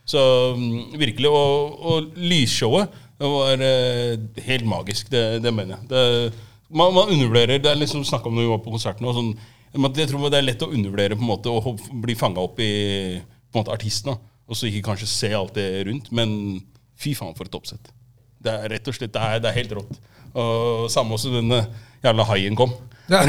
Så mm, virkelig. Og, og lysshowet det var eh, helt magisk. Det, det mener jeg. Det, man, man undervurderer Det er liksom snakk om når vi var på konserten. Og sånn, jeg tror det er lett å undervurdere på en måte og bli fanga opp i på en måte artisten. Og så ikke kanskje se alt det rundt. Men fy faen, for et oppsett. Det er rett og slett, det er, det er helt rått. Og Samme også denne jævla haien kom. Ja. <laughs>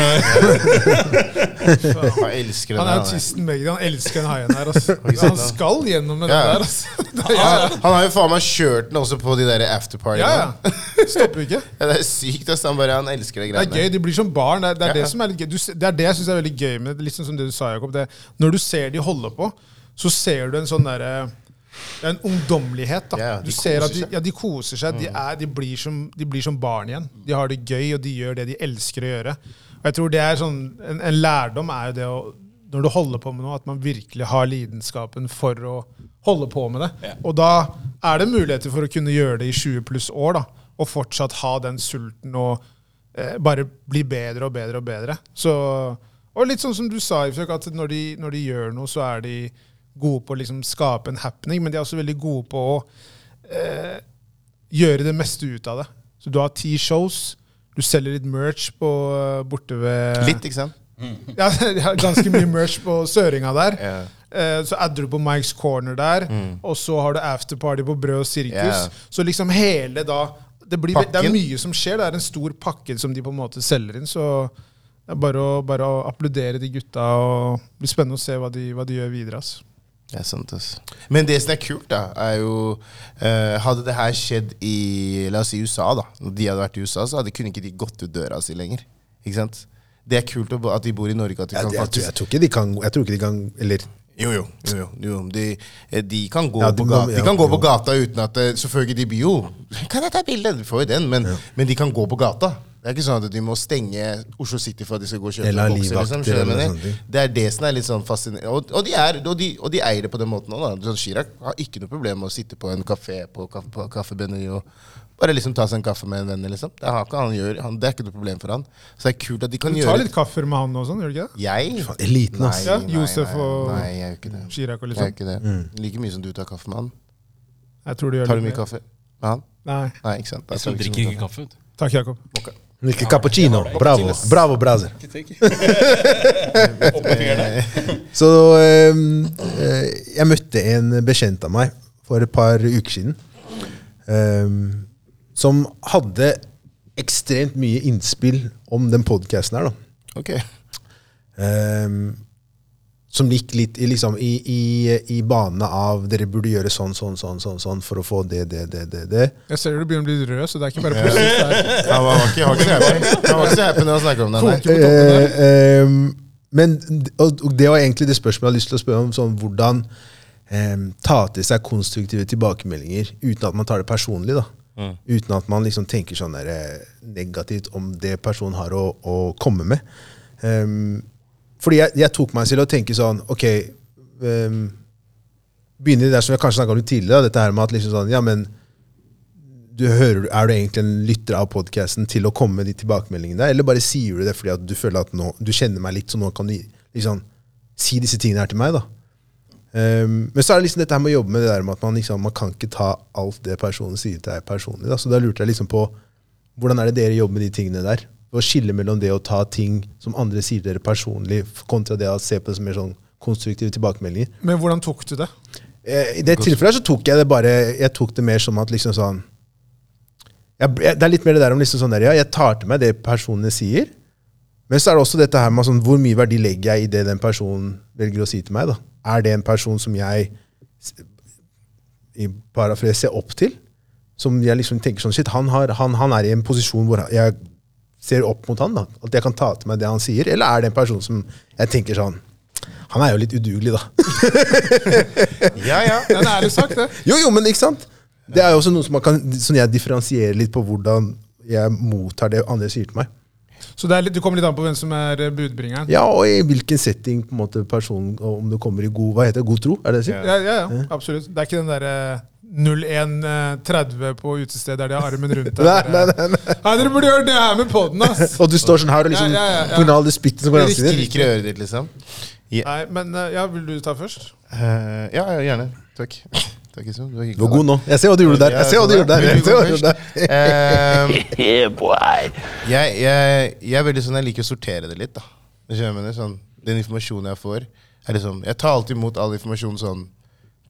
Han elsker den Han er der, jo han tysten begge. Han elsker den haien her. Altså. <laughs> Han skal gjennom med Ja. den der. Altså. <laughs> Det ja, Han, han har jo faen meg kjørt den også på de der afterpartyene. ja, ja. Stopper ikke. Ja, det er sykt. Altså. Han, bare, han elsker de Det er gøy, De blir som barn. Det er, det er Ja. det som er litt gøy. Du, det er det jeg syns er veldig gøy med det. Litt sånn som det du sa, Jakob. Det, når du ser de holde på, så ser du en sånn derre det er en ungdommelighet. da. Ja, du ser at de. Mm. ja, de koser seg. De, er, de, blir som, de blir som barn igjen. De har det gøy, og de gjør det de elsker å gjøre. Og jeg tror det er sånn, En, en lærdom er jo det å Når du holder på med noe, at man virkelig har lidenskapen for å holde på med det. Ja. Og da er det muligheter for å kunne gjøre det i 20 pluss år. da, Og fortsatt ha den sulten og eh, bare bli bedre og bedre og bedre. Så, og litt sånn som du sa, at når de, når de gjør noe, så er de gode på å liksom skape en happening, men de er også veldig gode på å eh, gjøre det meste ut av det. Så du har ti shows, du selger litt merch på, eh, borte ved Litt, ikke sant? <laughs> Ja, <laughs> de har ganske mye merch på Søringa der. Yeah. Eh, Så adder du på Mike's Corner der, og så har du afterparty på Brød og Sirkus. Yeah. Så liksom hele da det, blir, det er mye som skjer. Det er en stor pakke som de på en måte selger inn. Så det er bare å, bare å applaudere de gutta. og Det blir spennende å se hva de, hva de gjør videre. ass. Det er sant, ass. Men det som er kult, da, er jo uh, Hadde det her skjedd i La oss si USA, da. Når de hadde vært i USA, så hadde kunne ikke de gått ut døra si lenger. Ikke sant? Det er kult at de bor i Norge. At de Jeg, kan jeg, faktisk jeg tror ikke de kan Jeg tror ikke de kan Eller Jo, jo. jo, jo, jo. De, eh, de kan gå, Ja, de på, gata, de ja, kan gå på gata uten at eh, Selvfølgelig, de blir jo <laughs> Kan jeg ta bilde? Du får jo den, men, men de kan gå på gata. Det er ikke sånn at de må stenge Oslo City for at de skal gå og kjøpe Eller bokser. Liksom, det er det som er litt sånn fascinerende. Og, og, de er, og, de, og de eier det på den måten òg. Sånn, Chirag har ikke noe problem med å sitte på en kafé på, kaffe, på kaffebønneri og bare liksom ta seg en kaffe med en venn. Liksom. Det, har ikke han gjør, han, det er ikke noe problem for han. Så det er kult at de kan gjøre Du gjøre tar litt kaffer med han og sånn, gjør du ikke det? Jeg? Faen, eliten, ass. Ja, Josef og- Nei, jeg ikke det. Chirag og Jeg er liksom. ikke det. Like mye som du tar kaffe med han. Jeg tror du gjør Tar du mye det. kaffe med han? Nei. Nei, ikke sant. Jeg drikker ikke kaffe. Takk, Jakob. Ikke cappuccino. Bravo. Bravo, brazer. <laughs> Så ehm, eh, jeg møtte en bekjent av meg for et par uker siden. ehm, som hadde ekstremt mye innspill om den podkasten her. da. Ok. Ehm, som gikk litt i, liksom, i, i, i bane av dere burde gjøre sånn, sånn, sånn, sånn, sånn for å få det, det, det, det. det. Jeg ser du begynner å bli rød, så det er ikke bare positivt. <laughs> det Han var ikke, så happy. Når han snakket om det. Der. Eh, ehm, men og, og det var egentlig det spørsmålet jeg har lyst til å spørre om. Sånn, hvordan eh, ta til seg konstruktive tilbakemeldinger uten at man tar det personlig. da. Uten at man liksom tenker sånn der, eh, negativt om det personen har å, å komme med. Ehm, fordi jeg, jeg tok meg selv og tenke sånn Ok um, Begynner der som jeg kanskje snakka om litt tidligere, dette her med at liksom sånn Ja, men du hører, er du egentlig en lytter av podkasten til å komme med de tilbakemeldingene der, eller bare sier du det fordi at du føler at nå, du kjenner meg litt, så nå kan du liksom si disse tingene her til meg? da. Um, men så er det liksom dette her med å jobbe med det der med at man liksom, man kan ikke ta alt det personen sier til deg personlig. da. Så da lurte jeg liksom på hvordan er det dere jobber med de tingene der? Å skille mellom det å ta ting som andre sier dere personlig, kontra det å se på det som mer sånn konstruktive tilbakemeldinger. Men hvordan tok du det? Eh, I det tilfellet så tok jeg det bare Jeg tok det mer som at liksom sånn jeg, jeg, Det er litt mer det der om liksom sånn der, ja, jeg tar til meg det personene sier. Men så er det også dette her med sånn, hvor mye verdi legger jeg i det den personen velger å si til meg. da? Er det en person som jeg i parafres ser opp til? Som jeg liksom tenker sånn, shit, han, har, han, han er i en posisjon hvor jeg ser opp mot han. da, At jeg kan ta til meg det han sier. Eller er det en person som jeg tenker sånn Han er jo litt udugelig, da. <laughs> Ja, ja. Det er ærlig sak, det. <laughs> Jo, jo, men ikke sant? Det er jo også noe som man kan som jeg differensierer litt på hvordan jeg mottar det andre sier til meg. Så det, litt, det kommer litt an på hvem som er eh, budbringeren. Ja, og i hvilken setting på en måte personen Om det kommer i god hva heter det, god tro? Er det det sier? Ja, ja, ja, absolutt. Det er ikke den derre 0130 på utestedet der de har armen rundt <laughs> deg. Nei, nei, nei, nei. Nei, dere burde gjøre det her med poden, ass! <laughs> Og du står sånn her og liksom Ja, ja, ja, ja. det spyttet som går Riktig. ansiktet ditt. Skriker i øret ditt, liksom. Nei, men eh, ja, vil du ta først? Uh, ja, ja, gjerne. Takk. Takk, Isom. Du var hyggelig. Du var god nå. Jeg ser hva du gjorde der. Jeg ser hva du gjorde der. Jeg ser hva du gjorde der. Eh, <laughs> jeg, jeg, jeg er veldig sånn, jeg liker å sortere det litt. da. Det jeg mener? Sånn, den informasjonen jeg får, er liksom, jeg tar alltid imot all informasjon sånn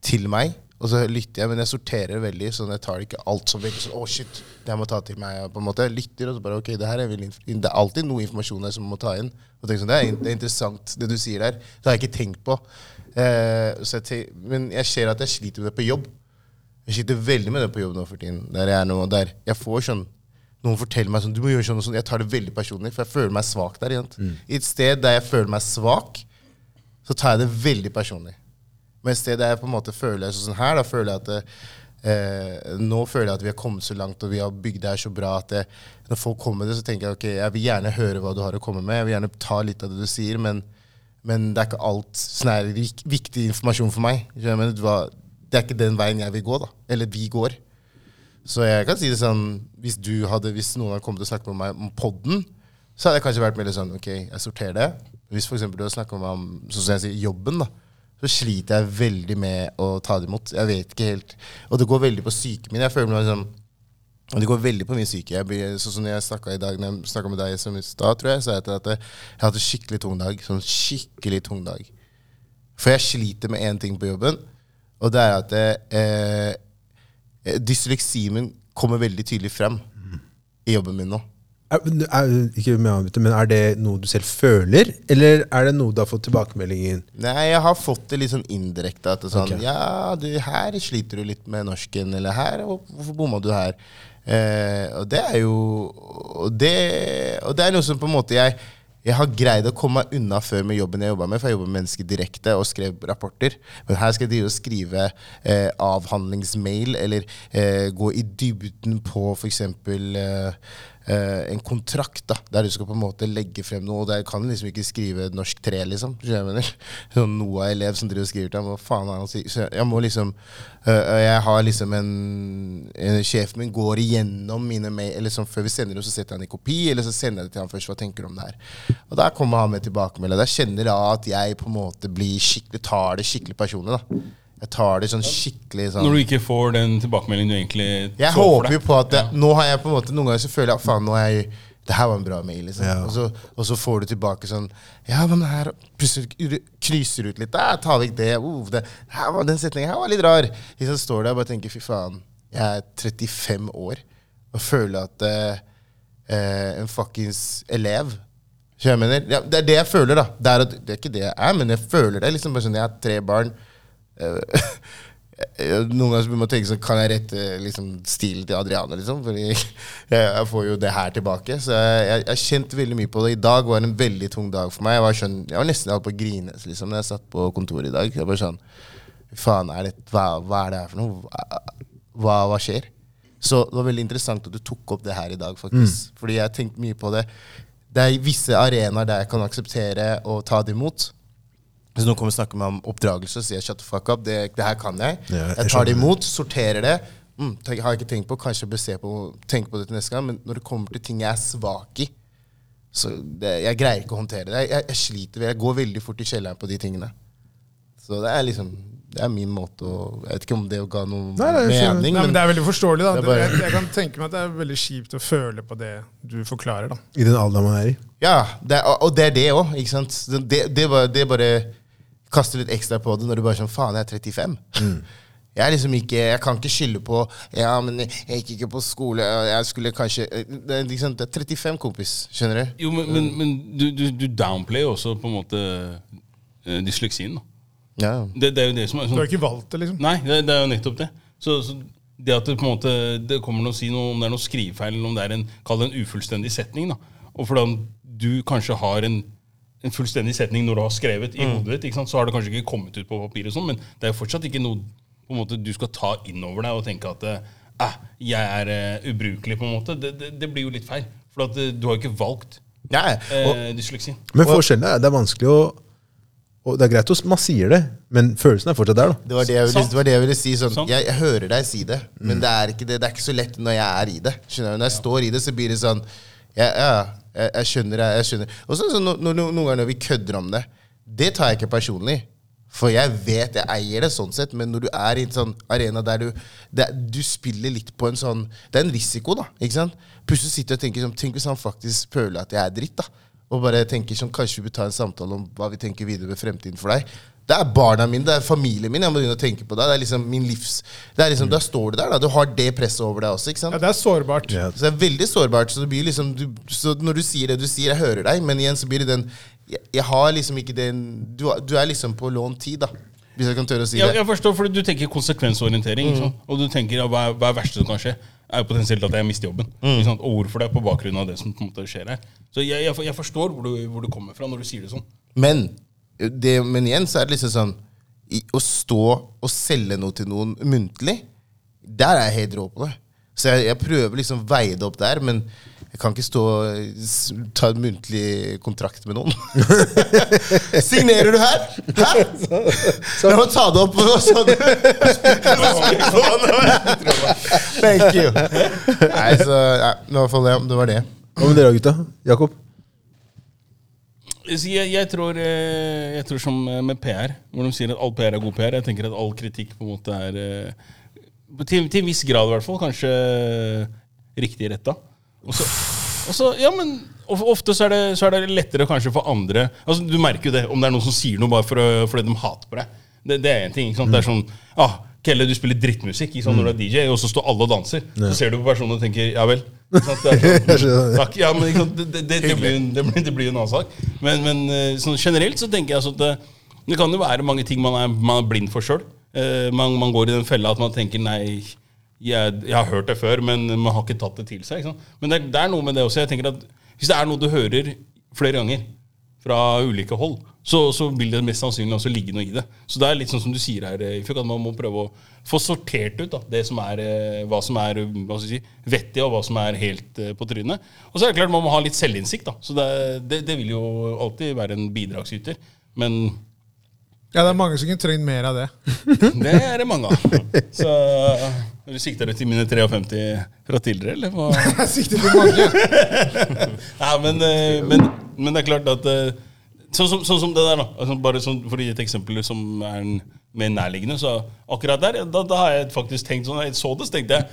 til meg, og så lytter jeg, men jeg sorterer veldig. sånn Jeg tar ikke alt som veldig sånn, å shit, det må ta til meg. på en måte. Jeg lytter, og så bare, ok, det her er det er alltid noe informasjon der som må ta inn. Og tenker sånn, det er, det er interessant, det du sier der. Det har jeg ikke tenkt på. Eh, så jeg men jeg ser at jeg sliter med det på jobb. Jeg sliter veldig med det på jobb nå for tiden. Der jeg er nå, der jeg får sånn Noen forteller meg sånn Du må gjøre sånn og sånn. Jeg tar det veldig personlig, for jeg føler meg svak der. Mm. I et sted der jeg føler meg svak, så tar jeg det veldig personlig. Men et sted der jeg på en måte føler sånn her, da føler jeg at eh, Nå føler jeg at vi har kommet så langt, og vi har bygd det her så bra at det, når folk kommer med det, så tenker jeg ok, jeg vil gjerne høre hva du har å komme med. Jeg vil gjerne ta litt av det du sier, men, men det er ikke alt sånn her viktig informasjon for meg. Skjønner du? Men det er ikke den veien jeg vil gå, da. Eller vi går. Så jeg kan si det sånn Hvis hadde, hvis noen hadde kommet og snakket med meg om podden, så hadde jeg kanskje vært mer sånn Ok, jeg sorterer det. Hvis eksempel du har snakket med meg om sånn som jeg sier, jobben, da. Så sliter jeg veldig med å ta det imot. Jeg vet ikke helt. Og det går veldig på psyken min. Jeg føler meg liksom og det går veldig på min syke. Jeg blir, sånn som jeg snakka i dag Når jeg snakket med deg som i stad, tror jeg, så jeg at jeg har hatt en skikkelig tung dag. Sånn skikkelig tung dag. For jeg sliter med én ting på jobben, og det er at eh, eh, dysleksien min kommer veldig tydelig frem i jobben min nå. Er, er, ikke med men er det noe du selv føler, eller er det noe du har fått tilbakemeldingen? Nei, jeg har fått det litt sånn indirekte. At det er sånn okay. Ja, du, her sliter du litt med norsken. Eller her, hvorfor bomma du her? Eh, og det er jo og det, og det er noe som på en måte jeg jeg har greid å komme meg unna før med jobben jeg jobba med, for jeg jobber med mennesker direkte og skrev rapporter. Men her skal de jo skrive eh, avhandlingsmail, eller eh, gå i dybden på f.eks. Eh, eh, en kontrakt, da, der du skal på en måte legge frem noe. og Der kan du liksom ikke skrive norsk tre, liksom. Jeg. <laughs> Sånn NOAH-elev som driver og skriver til ham, hva faen er han sier? Jeg må liksom øh, Jeg har liksom en, en Sjefen min går igjennom mine mail, eller sånn før vi sender dem, så setter han i kopi, eller så sender jeg det til han først. Hva tenker du om det her? Og der kommer han med tilbakemelding. Der kjenner jeg at jeg på en måte blir skikkelig tar det skikkelig personlig. da. Jeg tar det sånn skikkelig sånn Når du ikke får den tilbakemeldingen du egentlig jeg så for håper jo på at det, Nå har jeg på en måte Noen ganger så føler jeg faen, nå er jeg det her var en bra mail. liksom. Ja. Og, så, og så får du tilbake sånn Ja, men det her Plutselig kryser ut litt. Der, ta vekk det. Uh, det her var, den setningen her var litt rar. Så står der og bare tenker fy faen, jeg er 35 år og føler at uh, uh, en fuckings elev? Ja, det er det jeg føler, da. Det er, at- det er ikke det jeg er, men jeg føler det. liksom bare sånn, Jeg har tre barn. Eh, <laughs> Eh, Noen ganger begynner man å tenke sånn Kan jeg rette liksom, stilen til Adriane? Liksom? Fordi <laughs> jeg, får jo det her tilbake. Så jeg, jeg kjente veldig mye på det. I dag var en veldig tung dag for meg. Jeg var, skjønn, jeg var nesten holdt på å grine liksom, når jeg satt på kontoret i dag. Jeg bare sånn Faen, er det, hva, hva er det her for noe? Hva, hva, skjer? Så det var veldig interessant at du tok opp det her i dag, faktisk. Fordi jeg har tenkt mye på det. Det er visse arenaer der jeg kan akseptere å ta det imot. Hvis noen kommer og snakker med meg om oppdragelse, så sier jeg shut the fuck up. Det, det her kan jeg. Ja, jeg jeg tar det imot, sorterer det. Mm, tenk, har jeg ikke tenkt på, kanskje jeg bør se på, tenke på det til neste gang. Men når det kommer til ting jeg er svak i, så det, jeg greier ikke å håndtere det. Jeg, jeg, sliter, jeg går veldig fort i kjelleren på de tingene. Så det er liksom Det er min måte å Jeg vet ikke om det ga noe Nei, det mening, Nei, men Det er veldig forståelig. da. Det bare- Jeg, jeg kan tenke meg at det er veldig kjipt å føle på det du forklarer. da. I den alderen man er i. Ja, det er, og det er det òg, sant. Det, det, bare, det bare kaster litt ekstra på det når du bare sånn Faen, jeg er 35. <laughs> Jeg er liksom ikke Jeg kan ikke skylde på Ja, men jeg gikk ikke på skole, jeg skulle kanskje Det er, liksom, det er 35, kompis. Skjønner du? Jo, men, men, men du, du, du downplayer også på en måte eh, dysleksien. da. Ja. Det, det er jo det som er Du sånn har ikke valgt det, liksom. Nei, det, det er jo nettopp det. Så, så det at det på en måte Det kommer noe å si noe om det er noe skrivefeil, eller om det er en, kall det en ufullstendig setning. da. Og fordi du kanskje har en, en fullstendig setning når du har skrevet i hodet ditt, ikke sant? så har det kanskje ikke kommet ut på papiret, og sånn, men det er jo fortsatt ikke noe på en måte du skal ta inn over deg og tenke at eh, jeg er uh, ubrukelig, på en måte. Det, det, det blir jo litt feil. For at, eh, du har jo ikke valgt Nei, Og, eh, dysleksien. Men forskjellen er det er vanskelig å og Det er greit at man sier det, men følelsen er fortsatt der. da det, var det, jeg ville, det var det jeg ville si. Sånn, jeg, jeg hører deg si det, men det er, ikke det, det er ikke så lett når jeg er i det. Skjønner du? Når jeg står i det, så blir det sånn Ja, ja jeg, jeg skjønner det. Jeg skjønner. Og så, så, no- no- no- noen ganger når vi kødder om det, det tar jeg ikke personlig. For jeg vet jeg eier det sånn sett, men når du er i en sånn arena der du det, Du spiller litt på en sånn Det er en risiko, da. ikke sant? Plutselig sitter jeg og tenker sånn Tenk hvis han faktisk føler at jeg er dritt, da. Og bare tenker sånn Kanskje vi bør ta en samtale om hva vi tenker videre med fremtiden for deg. Det er barna mine, det er familien min. Jeg må begynne å tenke på det. Det er liksom min livs det er liksom, Da står du der, da. Du har det presset over deg også. ikke sant? Ja, Det er sårbart. Ja. Så det er veldig sårbart. Så, det blir liksom, du, så når du sier det du sier, jeg hører deg, men igjen så blir det den Jeg, jeg har liksom ikke den du, du er liksom på lånt tid, da. Hvis jeg kan tørre å si Ja, det. jeg forstår, for Du tenker konsekvensorientering. Mm. sant? Og du tenker ja, hva, er, hva er det verste som kan skje? er jo potensielt at jeg mister jobben. Ikke sant? Og hvorfor det? På bakgrunn av det som på en måte skjer her. Så jeg, jeg, jeg forstår hvor du, hvor du kommer fra når du sier det sånn. Men, det, men igjen så er det liksom sånn i, Å stå og selge noe til noen muntlig, der er jeg helt rå på det. Så jeg, jeg prøver liksom veie det opp der, men jeg kan ikke stå og ta en muntlig kontrakt med noen. <laughs> Signerer du her? Hæ? La meg ta det opp. Thank you. Nei, så nei, det var det. Hva med dere, gutta? Jakob? Så Jeg, jeg, tror, eh, jeg tror som eh, med PR, hvor de sier at all PR er god PR. Jeg tenker at all kritikk på en måte er eh, til, til en viss grad, i hvert fall, kanskje riktig retta. Og så, ja, men Ofte så er, det, så er det lettere kanskje for andre altså Du merker jo det om det er noen som sier noe bare for fordi de hater på deg. Det, det er en ting. ikke sant? Det er sånn ah, Kelle, du spiller drittmusikk sant, når du er DJ, og så står alle og danser. Så ser du på personen og tenker ja vel. <laughs> Sånn. Takk. Ja, men? Det, det, det, det, blir, det, blir, en annen sak. Men, men eh, sånn generelt så tenker jeg altså at det, det kan jo være mange ting man er, man er blind for sjøl. man, man går i den fella at man tenker nei, jeg, jeg har hørt det før, men man har ikke tatt det til seg. Men det, det er noe med det også. Jeg tenker at Hvis det er noe du hører flere ganger fra ulike hold, så, så vil det mest sannsynlig også ligge noe i det. Så det er litt sånn som du sier her, eh, Ifjok, at man må prøve å få sortert ut da, det som er, eh, hva som er hva skal si, vettig, og hva som er helt eh, på trynet. Og så er det klart man må ha litt selvinnsikt. da, Så det, det, det vil jo alltid være en bidragsyter. Men Ja, det er mange som kunne trengt mer av det. <laughs> det er det mange av. Så du sikter du til mine 53 fra tidligere, eller? Hva? <laughs> Jeg sikter til mange. <laughs> Ja, men, eh, men, men det er klart at eh, Sånn som, sånn som det der, da. Altså, bare sånn, for å gi et eksempel som er mer nærliggende. Så akkurat der, da, da har jeg faktisk tenkt sånn. Jeg så det, så tenkte jeg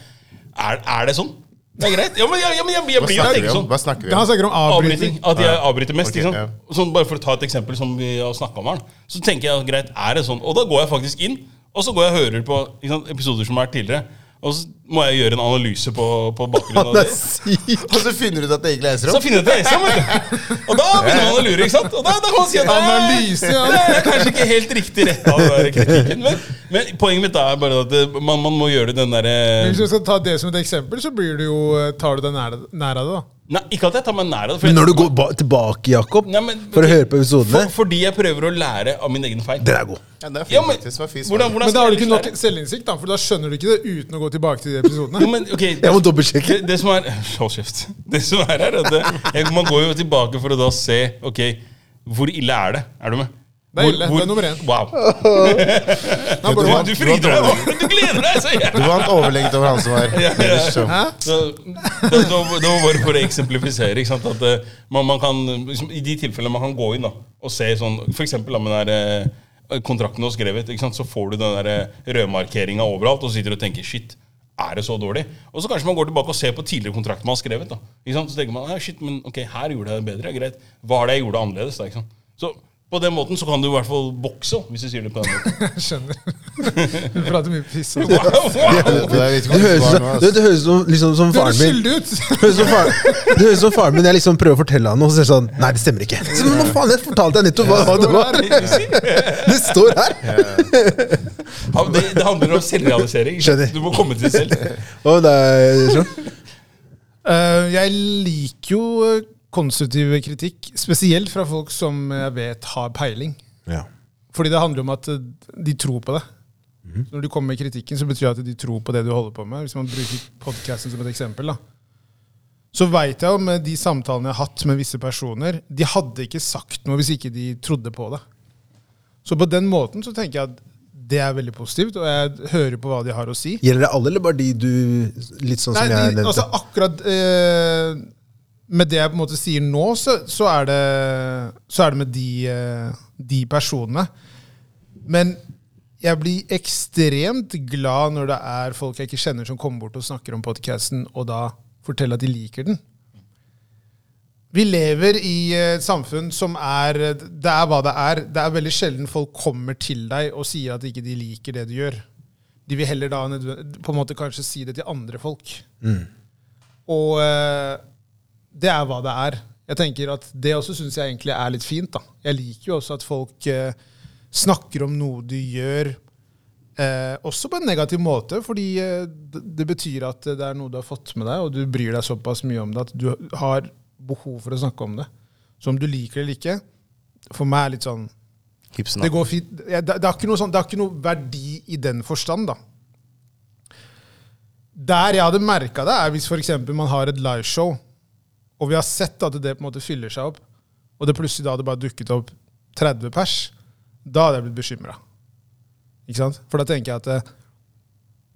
Er, er det sånn? Det er greit. Ja, men, jeg, jeg, jeg, jeg, blir jo snakker vi tenkt om? sånn. Hva snakker vi Han snakker om Avbryting. avbryting. At jeg avbryter mest. Okay, ja. Sånn, bare for å ta et eksempel som vi har snakka om her. Så tenker jeg greit, er det sånn? Og da går jeg faktisk inn, og så går jeg og hører på ikke sant, episoder som har vært tidligere. Og så må jeg gjøre en analyse på, på bakgrunnen av Det er. Og så finner du ut at det egentlig er Så Esrom? finner jeg at det vet du. Og da begynner man å lure, ikke sant? Og da, da kan man si at det er- Analyse, ja. det er kanskje ikke helt riktig rett av den kritikken. Men, men poenget mitt er bare at det, man, man må gjøre den derre Hvis du skal ta det som et eksempel, så blir du jo, eh, tar du deg nær, nær av det. da. Nei, ikke at jeg tar meg nær av det. Men når du går ba tilbake, Jakob, Nei, men- for å høre på episodene for, Fordi jeg prøver å lære av min egen feil. Den er god. Ja, det er fint, Ja, men, faktisk. Det hvordan, hvordan Men da har du ikke nok selvinnsikt, da, for da skjønner du ikke det uten å gå tilbake til de episodene. ja, men, ok, Jeg må dobbeltsjekke. Det, det som er <laughs> Hold kjeft. Det som er her, er at det, jeg, man går jo tilbake for å da se Ok, hvor ille er det? Er du med? Det er ille. hvor- Det er nummer én. Wow. <laughs> Nei, Du, du du deg! nå! Du gleder deg! Så jeg. Du vant overlegent over han som var <laughs> nederst. så. Det, var, bare for å eksemplifisere. Ikke sant? At eh, man, man kan, liksom, I de tilfellene man kan gå inn da, og se sånn eksempel med den der, eh, kontrakten du har skrevet, ikke sant? så får du den eh, rødmarkeringa overalt, og sitter du og tenker shit. Er det så dårlig? Og så kanskje man går tilbake og ser på tidligere kontrakter man har skrevet. da. Ikke sant? Så tenker man «Ah, shit, men ok, her gjorde jeg det bedre. Greit. Hva er det jeg gjorde annerledes? da, ikke sant? Så på den måten så kan du i hvert fall bokse, hvis du sier det på den måten. <laughs> Skjønner. <laughs> Du prater mye piss. altså. Wow, wow. Det Det høres, ut- nå, det, det høres som, liksom, som faren min. Du! Det høres som far, det høres som faren min. Jeg liksom prøver å fortelle han noe, og så sier sånn Nei, det stemmer ikke. Så, men hva faen, jeg fortalte deg nettopp hva, hva det var. <laughs> Det står her! Ja, det, det handler om selvrealisering. Skjønner. Du må komme til det selv. Oh, nei, sånn. Eh, jeg liker jo eh, konstruktiv kritikk, spesielt fra folk som jeg vet har peiling. Ja. Fordi det handler om at eh, de tror på det. Mm. Når du kommer med kritikken, så betyr det at de tror på det du holder på med. Hvis man bruker podcasten som et eksempel. da. Så veit jeg om de samtalene jeg har hatt med visse personer, de hadde ikke sagt noe hvis ikke de trodde på det. Så på den måten så tenker jeg at det er veldig positivt, og jeg hører på hva de har å si. Gjelder det alle, eller bare de du Litt sånn som Nei, jeg de, nevnte? altså akkurat eh, Med det jeg på en måte sier nå, så, så, er, det, så er det med de, eh, de personene. Men jeg blir ekstremt glad når det er folk jeg ikke kjenner, som kommer bort og snakker om podkasten, og da forteller at de liker den. Vi lever i et samfunn som er Det er hva det er. Det er veldig sjelden folk kommer til deg og sier at ikke de liker det du gjør. De vil heller da på en måte kanskje si det til andre folk. Og eh, det er hva det er. Jeg tenker at Det også syns jeg egentlig er litt fint. da. Jeg liker jo også at folk eh, snakker om noe du gjør, eh, også på en negativ måte, fordi eh, det, betyr at det er noe du har fått med deg, og du bryr deg såpass mye om det at du har behov for å snakke om det. Så om du liker det eller ikke, for meg er litt sånn Hipsen, det går fint. Det, det, har ikke noe sånn, det har ikke noe verdi i den forstand, da. Der jeg hadde merka det, er hvis for eksempel man har et liveshow, og vi har sett at det på en måte fyller seg opp, og det plutselig da hadde bare dukket opp 30 pers, da hadde jeg blitt bekymra. For da tenker jeg at det,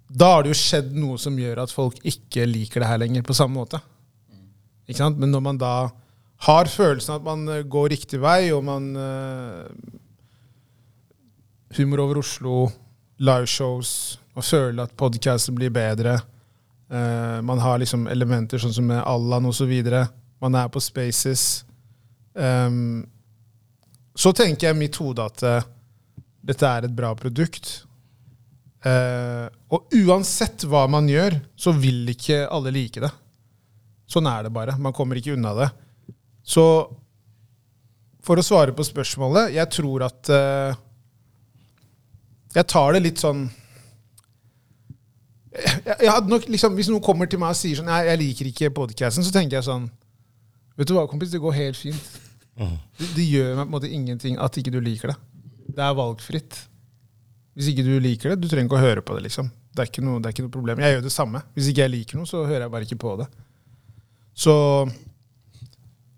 da har det jo skjedd noe som gjør at folk ikke liker det her lenger på samme måte. Men når man da har følelsen at man eh, går riktig vei, og man eh, Humor over Oslo, liveshows, og føler at podcasten blir bedre. Eh, man har liksom elementer sånn som Allan osv. Man er på Spaces. Um, så tenker jeg i mitt hode at uh, dette er et bra produkt. Uh, og uansett hva man gjør, så vil ikke alle like det. Sånn er det bare. Man kommer ikke unna det. Så for å svare på spørsmålet Jeg tror at Jeg tar det litt sånn jeg, hadde nok liksom, Hvis noen kommer til meg og sier sånn jeg, jeg liker ikke podcasten, så tenker jeg sånn Vet du hva, kompis, det går helt fint. Det, det gjør meg på en måte ingenting at ikke du liker det. Det er valgfritt. Hvis ikke du liker det, du trenger ikke å høre på det. liksom. Det er ikke noe, det er ikke noe problem. Jeg gjør det samme. Hvis ikke jeg liker noe, så hører jeg bare ikke på det. Så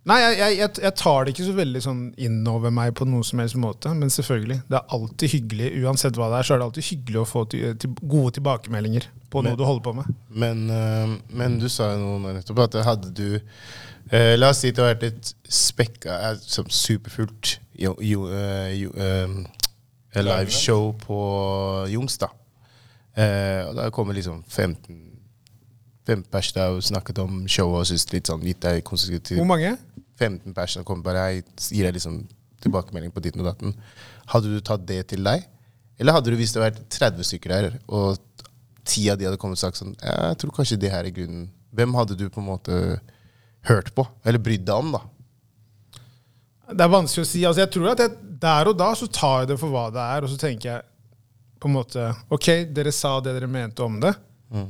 Nei, jeg, jeg, jeg, tar det ikke så veldig sånn innover meg på noen som helst måte. Men selvfølgelig, det er alltid hyggelig uansett hva det er, så er det alltid hyggelig å få til, til gode tilbakemeldinger på Men- noe du holder på med. Men, eh, men du sa jo noe nå nettopp at hadde du eh, La oss si det har vært et spekka, eh, sånn superfullt jo, jo, eh, jo, eh, liveshow på Jungs, da. Eh, og da kommer liksom 15 15 pers der og snakket om showet og syntes litt sånn gitt deg konstruktiv Hvor mange? 15 pers som kommer bare jeg gir deg liksom tilbakemelding på ditten og datten. Hadde du tatt det til deg? Eller hadde du, hvis det vært 30 stykker der, og ti av de hadde kommet og sagt sånn Jeg tror kanskje det her er grunnen. Hvem hadde du på en måte hørt på? Eller brydd deg om, da? Det er vanskelig å si. Altså, jeg tror at jeg, Der og da så tar jeg det for hva det er, og så tenker jeg på en måte Ok, dere sa det dere mente om det. Mm.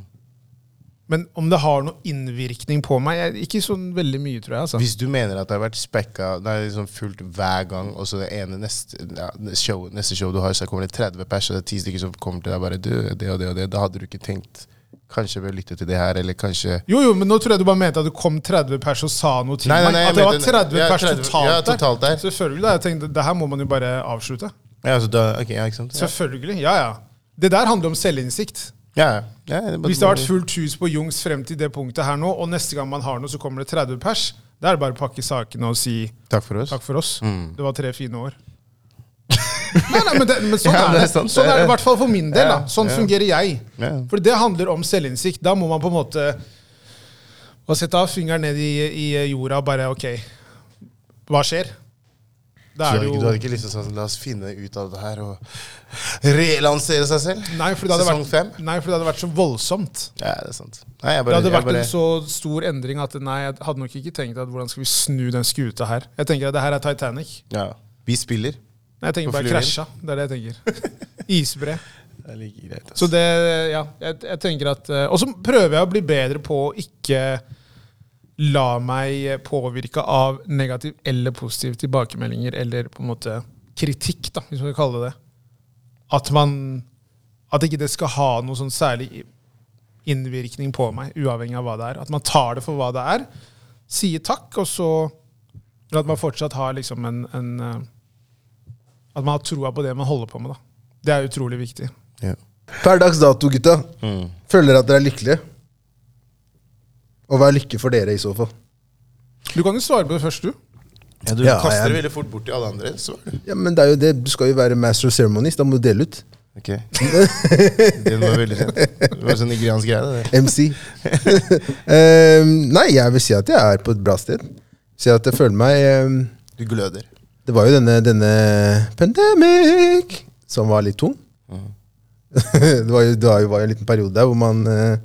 Men om det har noen innvirkning på meg jeg, Ikke sånn veldig mye, tror jeg. altså. Hvis du mener at det har vært spekka Det er liksom fullt hver gang, og så det ene neste, ja, show, neste show du har, så kommer det 30 pers, og det er ti stykker som kommer til deg bare du, det og det og det, da hadde du ikke tenkt Kanskje å lytte til det her, eller kanskje Jo, jo, men nå tror jeg du bare mente at det kom 30 pers og sa noe til Nei, nei, nei, meg. At det var mente- 30 ja, pers 30 totalt, ja, totalt der. Selvfølgelig. da. Jeg tenkte, Det her må man jo bare avslutte. Ja, altså da, okay, ja, ikke sant? Selvfølgelig. Ja, ja. Det der handler om selvinnsikt. Ja, ja, det Hvis det har vært fullt hus på Jungs frem til det punktet her nå, og neste gang man har noe, så kommer det 30 pers, da er det bare å pakke sakene og si Takk for oss. takk for oss. Mm. Det var tre fine år. <laughs> nei, nei, men, det, men sånn, Ja, er det sånn er det i hvert fall for min del. Da. Sånn fungerer jeg. For det handler om selvinnsikt. Da må man på en måte sette av fingeren ned i, i jorda og bare OK, hva skjer? Du hadde, jo... du hadde ikke lyst til å sånn, la oss finne ut av det her og relansere seg selv? Nei, for det hadde Sesong vært, fem? nei, for det hadde vært så voldsomt. Ja, det er sant. Nei, jeg Det hadde vært bare, en så stor endring at nei, jeg hadde nok ikke tenkt at hvordan skal vi snu den skuta her. Jeg tenker at det her er Titanic. ja, Vi spiller. Nei, jeg tenker bare krasja. Det er det jeg tenker. <laughs> Isbre. Det er like greit. altså. Så det, ja, jeg, jeg tenker at eh, Og så prøver jeg å bli bedre på å ikke la meg påvirke av negativ eller positiv tilbakemeldinger, eller på en måte kritikk, da, hvis man kan kalle det det. At man At ikke det skal ha noe sånn særlig innvirkning på meg, uavhengig av hva det er. At man tar det for hva det er, sier takk, og så at man fortsatt har liksom en, en eh, At man har troa på det man holder på med, da. Det er utrolig viktig. Ja. Per dags dato, gutta. Mm. Føler dere at dere er lykkelige? Og hva er lykke for dere i så fall? Du kan jo svare på det først, du. Ja, du Ja, kaster jeg- det veldig fort bort til alle andre. Så. Ja, men det er jo det. Du skal jo være master of ceremonies. Da må du dele ut. Ok. Den var veldig fin. Det var sånn nigeriansk greie. det. MC. um, <laughs> nei, jeg vil si at jeg er på et bra sted. Si at jeg føler meg um, Du gløder. Det var jo denne, denne pandemic som var litt tung. Mm. <laughs> det var jo, det var jo en liten periode der hvor man uh,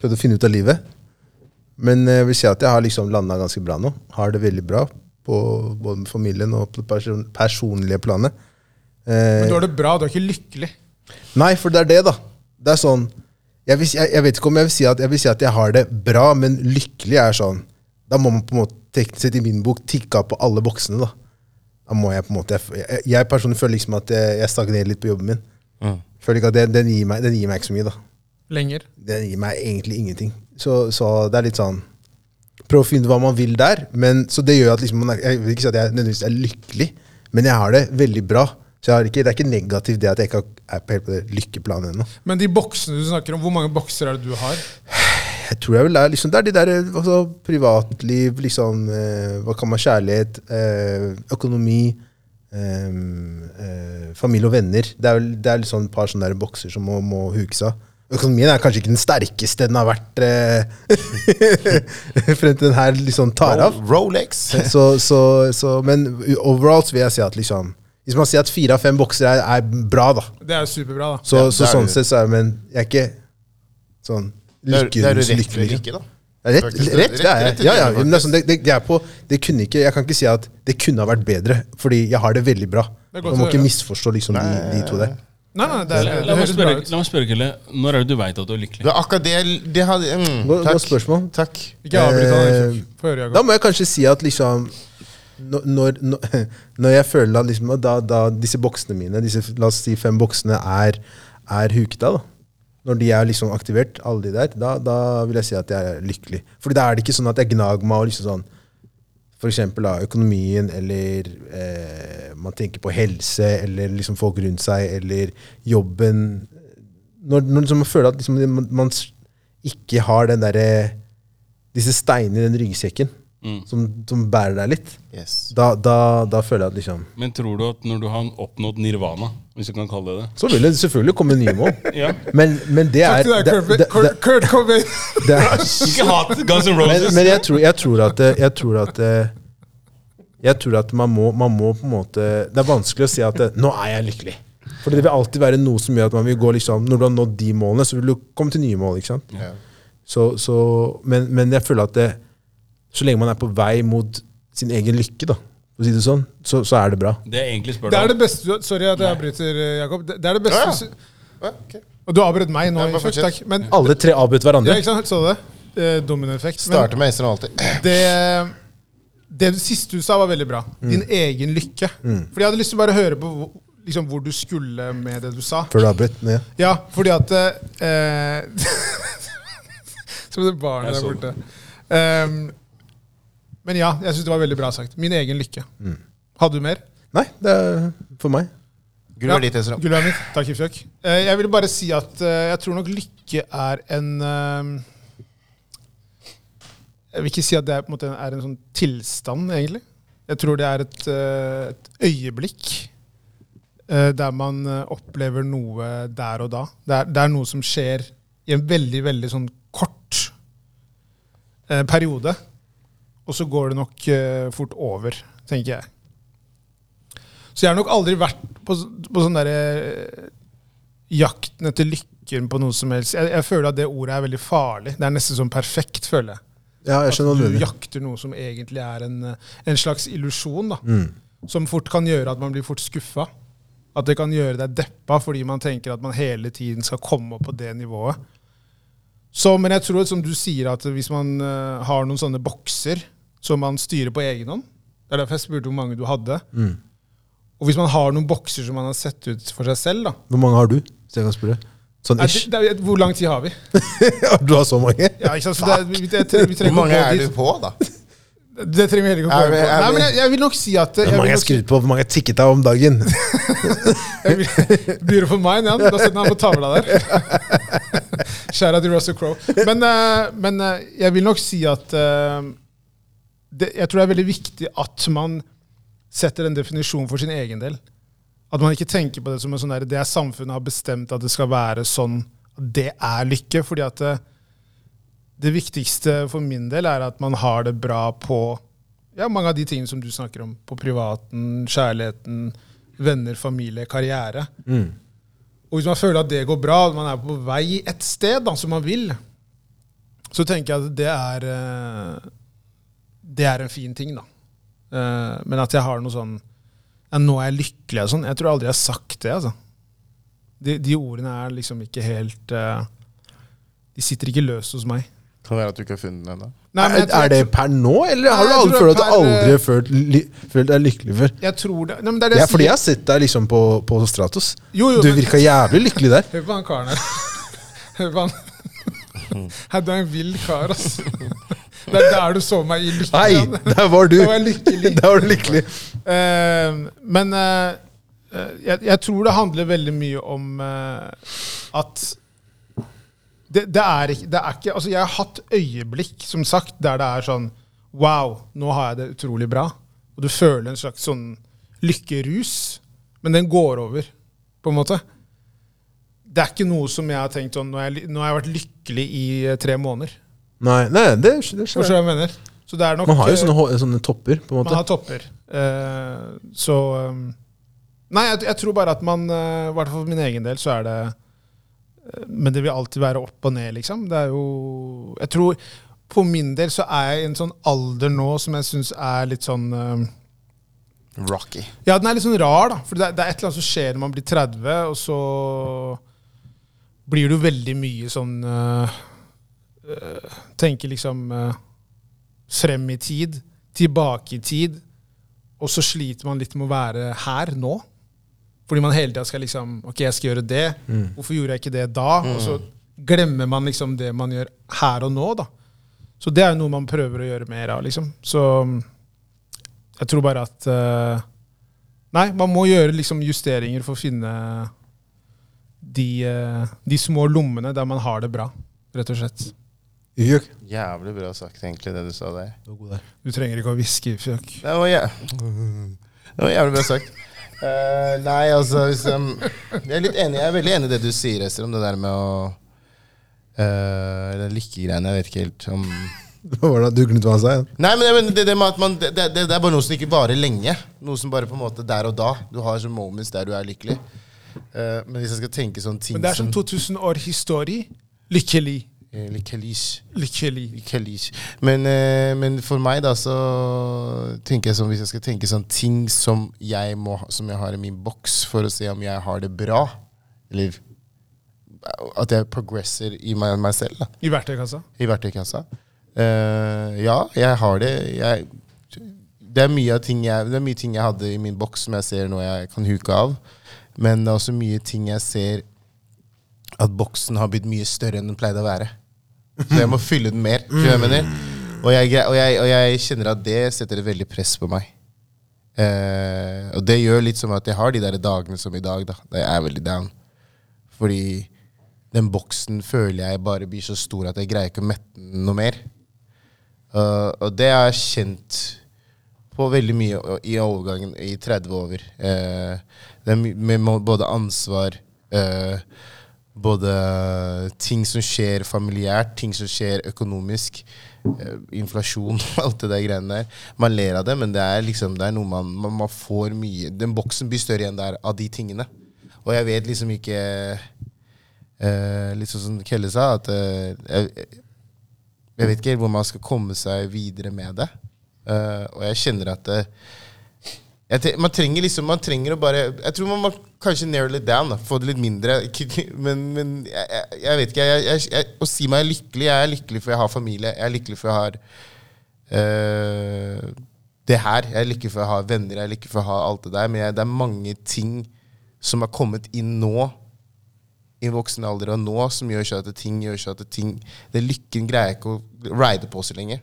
prøvde å finne ut av livet. Men eh, jeg vil si at jeg har liksom landa ganske bra nå. Har det veldig bra på både med familien og på det person personlige planet. Eh, Men du har det bra, du er ikke lykkelig. Nei, for det er det, da. Det er sånn jeg, vil, jeg, jeg vet ikke om jeg vil, si at, jeg vil si at jeg har det bra, men lykkelig er sånn Da må man på en måte teknisk sett i min bok tikke av på alle boksene. Da Da må jeg på en måte Jeg, jeg, jeg personlig føler liksom at jeg, jeg stagnerer litt på jobben min. Mm. Føler ikke at den, den, gir meg, den gir meg ikke så mye, da. Lenger. Den gir meg egentlig ingenting. Så, så det er litt sånn Prøv å finne hva man vil der. Men, så det gjør at liksom, man er, Jeg vil ikke si at jeg nødvendigvis er lykkelig, men jeg har det veldig bra. Så ikke, det er ikke negativt det at jeg ikke er på helt på det lykkeplanet ennå. Men de boksene du snakker om, hvor mange bokser er det du har? Jeg tror jeg vil er liksom, Det er de der altså, privatliv, liksom eh, Hva kan man Kjærlighet, eh, økonomi, eh, eh, familie og venner. Det er vel det er liksom et par sånne der bokser som må, må hukes av. Økonomien er kanskje ikke den sterkeste den har vært eh, <laughs> frem til den her liksom tar av. Rolex. Så, så, så, men overall så vil jeg si at liksom Hvis man sier at fire av fem bokser er, er bra, da. Det er superbra, da. Så, Ja, så er sånn sett så er Men jeg er ikke sånn er, er lykkerus rett lykkelig. eller da. Ja, Rett, rett, det er jeg. rett Ja, ja, det, men det, er sånn, det, det, det er på, det kunne ikke, jeg kan ikke si at det kunne ha vært bedre, fordi jeg har det veldig bra. Man må ikke misforstå liksom, de, de to der. Nei, nei, det, det, det, la, meg bra spørre, ut. la meg spørre, Kelle. Når er det du veit at du er lykkelig? Det er akkurat det, det hadde mm, Godt, Takk. spørsmål. Takk. Ikke avbryt han. Eh, Da må jeg kanskje si at liksom når, når, når <laughs> jeg føler at liksom, da, da disse boksene mine, disse la oss si fem boksene, er, er huket av, da. når de er liksom aktivert, alle de der, da, da vil jeg si at jeg er lykkelig. Fordi da er det ikke sånn at jeg gnager meg og liksom sånn Eksempel økonomien, eller eh, man tenker på helse, eller liksom folk rundt seg, eller jobben. Når, når liksom man føler at liksom man, man ikke har derre disse steinene i den ryggsekken Mm. som, som bærer deg litt, Yes. da, da, da føler jeg at liksom Men tror du at når du har oppnådd nirvana, hvis du kan kalle det det Så vil det selvfølgelig komme nye mål. <laughs> ja. Men, men det er Takk til deg, Kurt, det, <laughs> det, Kurt, Cobain. Ikke hat Guns N' men, Roses! men jeg tror, jeg tror at Jeg tror at Jeg tror at man må, man må på en måte Det er vanskelig å si at Nå er jeg lykkelig. For det vil alltid være noe som gjør at man vil gå liksom Når du har nådd de målene, så vil du komme til nye mål. ikke sant? Ja. Så, så, men, men jeg føler at det, så lenge man er på vei mot sin egen lykke, da, for å si det sånn, så, så er det bra. Det er egentlig spør Det er det beste du Sorry at jeg avbryter, eh, Jakob. Det det er det beste Ja, ja. Ja. Og du avbrøt meg nå. Ja, bare takk. Men Alle tre avbrøt ja, hverandre. ikke sant? Så du det? Eh, Dominoeffekt. Starter med Esther alltid. det, det du siste du sa, var veldig bra. Din egen lykke. Fordi jeg hadde lyst til å bare høre på liksom, hvor du skulle med det du sa. Før du avbrøt. Ja. Ja, fordi at eh, <laughs> Som det barnet der borte. Ehm, men ja, jeg syns det var veldig bra sagt. Min egen lykke. Hadde du mer? Nei, det er for meg. Gull er ditt, Ezra. Gull er mitt. Takk, Ifjøk. Eh, jeg vil bare si at eh, jeg tror nok lykke er en eh, Jeg vil ikke si at det er, på en, måte, er en sånn tilstand, egentlig. Jeg tror det er et, et øyeblikk eh, der man opplever noe der og da. Det er, det er noe som skjer i en veldig, veldig sånn kort eh, periode. Og så går det nok uh, fort over, tenker jeg. Så jeg har nok aldri vært på, på sånn derre uh, jakten etter lykken på noe som helst. Jeg, jeg føler at det ordet er veldig farlig. Det er nesten sånn perfekt, føler jeg. Ja, jeg skjønner At du du jakter noe som egentlig er en, eh, en slags illusjon. da. Mm. Som fort kan gjøre at man blir fort skuffa. At det kan gjøre deg deppa fordi man tenker at man hele tiden skal komme opp på det nivået. Så, men jeg tror, som du sier, at hvis man uh, har noen sånne bokser som man styrer på egen hånd Det er derfor jeg spurte hvor mange du hadde. Mm. Og hvis man har noen bokser som man har sett ut for seg selv, da Hvor mange har du? Så jeg kan spørre. Sånn ish. det, det er, Hvor lang tid har vi? <laughs> du har så mange? Ja, ikke sant? Så det, er- vi, vi, trenger- vi Hvor mange er du på, da? Det trenger vi heller ikke å gå inn på. Nei, men jeg, jeg vil nok si at jeg Hvor mange har skrudd på? Hvor mange har tikket av om dagen? <laughs> Beautiful mind, ja. Da setter han på tavla der. <laughs> Skjæra til Russell Crowe. Men, eh, men eh, jeg vil nok si at eh, det, Jeg tror det er veldig viktig at man setter en definisjon for sin egen del. At man ikke tenker på det som en sånn der, det er samfunnet har bestemt at det skal være sånn. At det er lykke. fordi at det, det viktigste for min del er at man har det bra på ja, mange av de tingene som du snakker om. På privaten, kjærligheten, venner, familie, karriere. Mm. Og hvis man føler at det går bra, at man er på vei et sted da, som man vil, så tenker jeg at det er eh, Det er en fin ting, da. Uh, Men at jeg har noe sånn ja, Nå er jeg lykkelig og sånn. Jeg tror aldri jeg har sagt det, altså. De, de ordene er liksom ikke helt uh, De sitter ikke løst hos meg. Kan være at du ikke har funnet den ennå. Er, er det per nå, eller har Nei, du aldri følt at du det aldri har følt, li, følt deg lykkelig før? Jeg tror det. Nei, men det er det Det er fordi jeg har sett deg liksom på, på Stratos. Jo, jo, Du men- virka jævlig lykkelig der. <laughs> Hør på han karen her. <laughs> Hør på han. <laughs> Du er en vill kar, ass. Det er der du så meg i lykke. Nei, der var du! Var lykkelig. <laughs> Var du lykkelig. Uh, men eh, jeg, jeg tror det handler veldig mye om uh, at det, det, er ikke, det er ikke Altså, jeg har hatt øyeblikk, som sagt, der det er sånn Wow, nå har jeg det utrolig bra. Og du føler en slags sånn lykkerus, men den går over, på en måte. Det er ikke noe som jeg har tenkt sånn Nå har jeg, nå har jeg vært lykkelig i tre måneder. Nei, nei det, det skjer. hva jeg mener? Så det er nok Man har jo eh, sånne, sånne topper, på en Man har topper. Eh, så um, Nei, jeg, jeg tror bare at man eh, I hvert fall for min egen del så er det Men det vil alltid være opp og ned, liksom. Det er jo Jeg tror på min del så er jeg i en sånn alder nå som jeg syns er litt sånn Rocky. Ja, den er litt sånn rar, da. For det er, det er et eller annet som skjer når man blir 30, og så blir du veldig mye sånn Tenker liksom øh, frem i tid, tilbake i tid, og så sliter man litt med å være her nå. Fordi man hele tida skal liksom Ok, jeg skal gjøre det. Hvorfor gjorde jeg ikke det da? Og så glemmer man liksom det man gjør her og nå, da. Så det er jo noe man prøver å gjøre mer av, liksom. Så jeg tror bare at uh, Nei, man må gjøre liksom justeringer for å finne de, uh, de små lommene der man har det bra, rett og slett. Gjøk. Jævlig bra sagt, egentlig, det du sa der. Du er trenger ikke å hviske, Fjøk. Det var, jæ det var jævlig bra sagt. Uh, nei, altså hvis, um, Jeg er litt enig, jeg er veldig enig i det du sier, Ester, om det der med å uh, lykkegreiene. Jeg vet ikke helt om <laughs> Hva var det? Du glemte hva han sa? Nei, men, det, det, man, det, det, det er bare noe som ikke varer lenge. Noe som bare på en måte der og da. Du har sånne moments der du er lykkelig. Uh, men hvis jeg skal tenke sånne ting Men det er som 2000 år historie. Lykkelig. Eh. Lykkelig. Men, eh, men for meg, da, så tenker jeg sånn Hvis jeg skal tenke sånn ting som jeg, må, som jeg har i min boks for å se om jeg har det bra, eller at jeg progresser i meg, meg selv, da I verktøykassa. i verktøykassa. Uh, ja, jeg har det. Jeg, det, er mye ting jeg, det er mye ting jeg hadde i min boks som jeg ser nå jeg kan huke av. Men det er også mye ting jeg ser at boksen har blitt mye større enn den pleide å være. Så jeg må fylle den mer. jeg? Og jeg, og, jeg, og jeg kjenner at det setter et veldig press på meg. Eh, og det gjør litt som at jeg har de der dagene som i dag. da Da jeg er veldig down. Fordi den boksen føler jeg bare blir så stor at jeg greier ikke å mette den noe mer. Uh, og det har jeg kjent på veldig mye i overgangen i 30 over. Uh, det er med både ansvar, eh, både ting som skjer familiært, ting som skjer økonomisk, eh, inflasjon, <laughs> alt det der greiene der. Man ler av det, men det er liksom det er noe man, man, man får mye Den boksen blir større igjen der av de tingene. Og jeg vet liksom ikke eh, Litt sånn som Kelle sa, at eh, jeg, jeg vet ikke helt hvor man skal komme seg videre med det. Eh, og jeg kjenner at det, jeg tre- man trenger liksom Man trenger å bare Jeg tror man må kanskje narrow it down. Da, få det litt mindre. <laughs> Men, men jeg, jeg, vet ikke. Jeg, jeg, å si meg lykkelig Jeg er lykkelig for jeg har familie. Jeg er lykkelig for jeg har eh, det her. Jeg er lykkelig for jeg har venner. Jeg er lykkelig for jeg har alt det der. Men det er mange ting som har kommet inn nå i voksen alder og nå som gjør seg at ting gjør seg at ting Det lykken greier jeg ikke å ride på så lenge.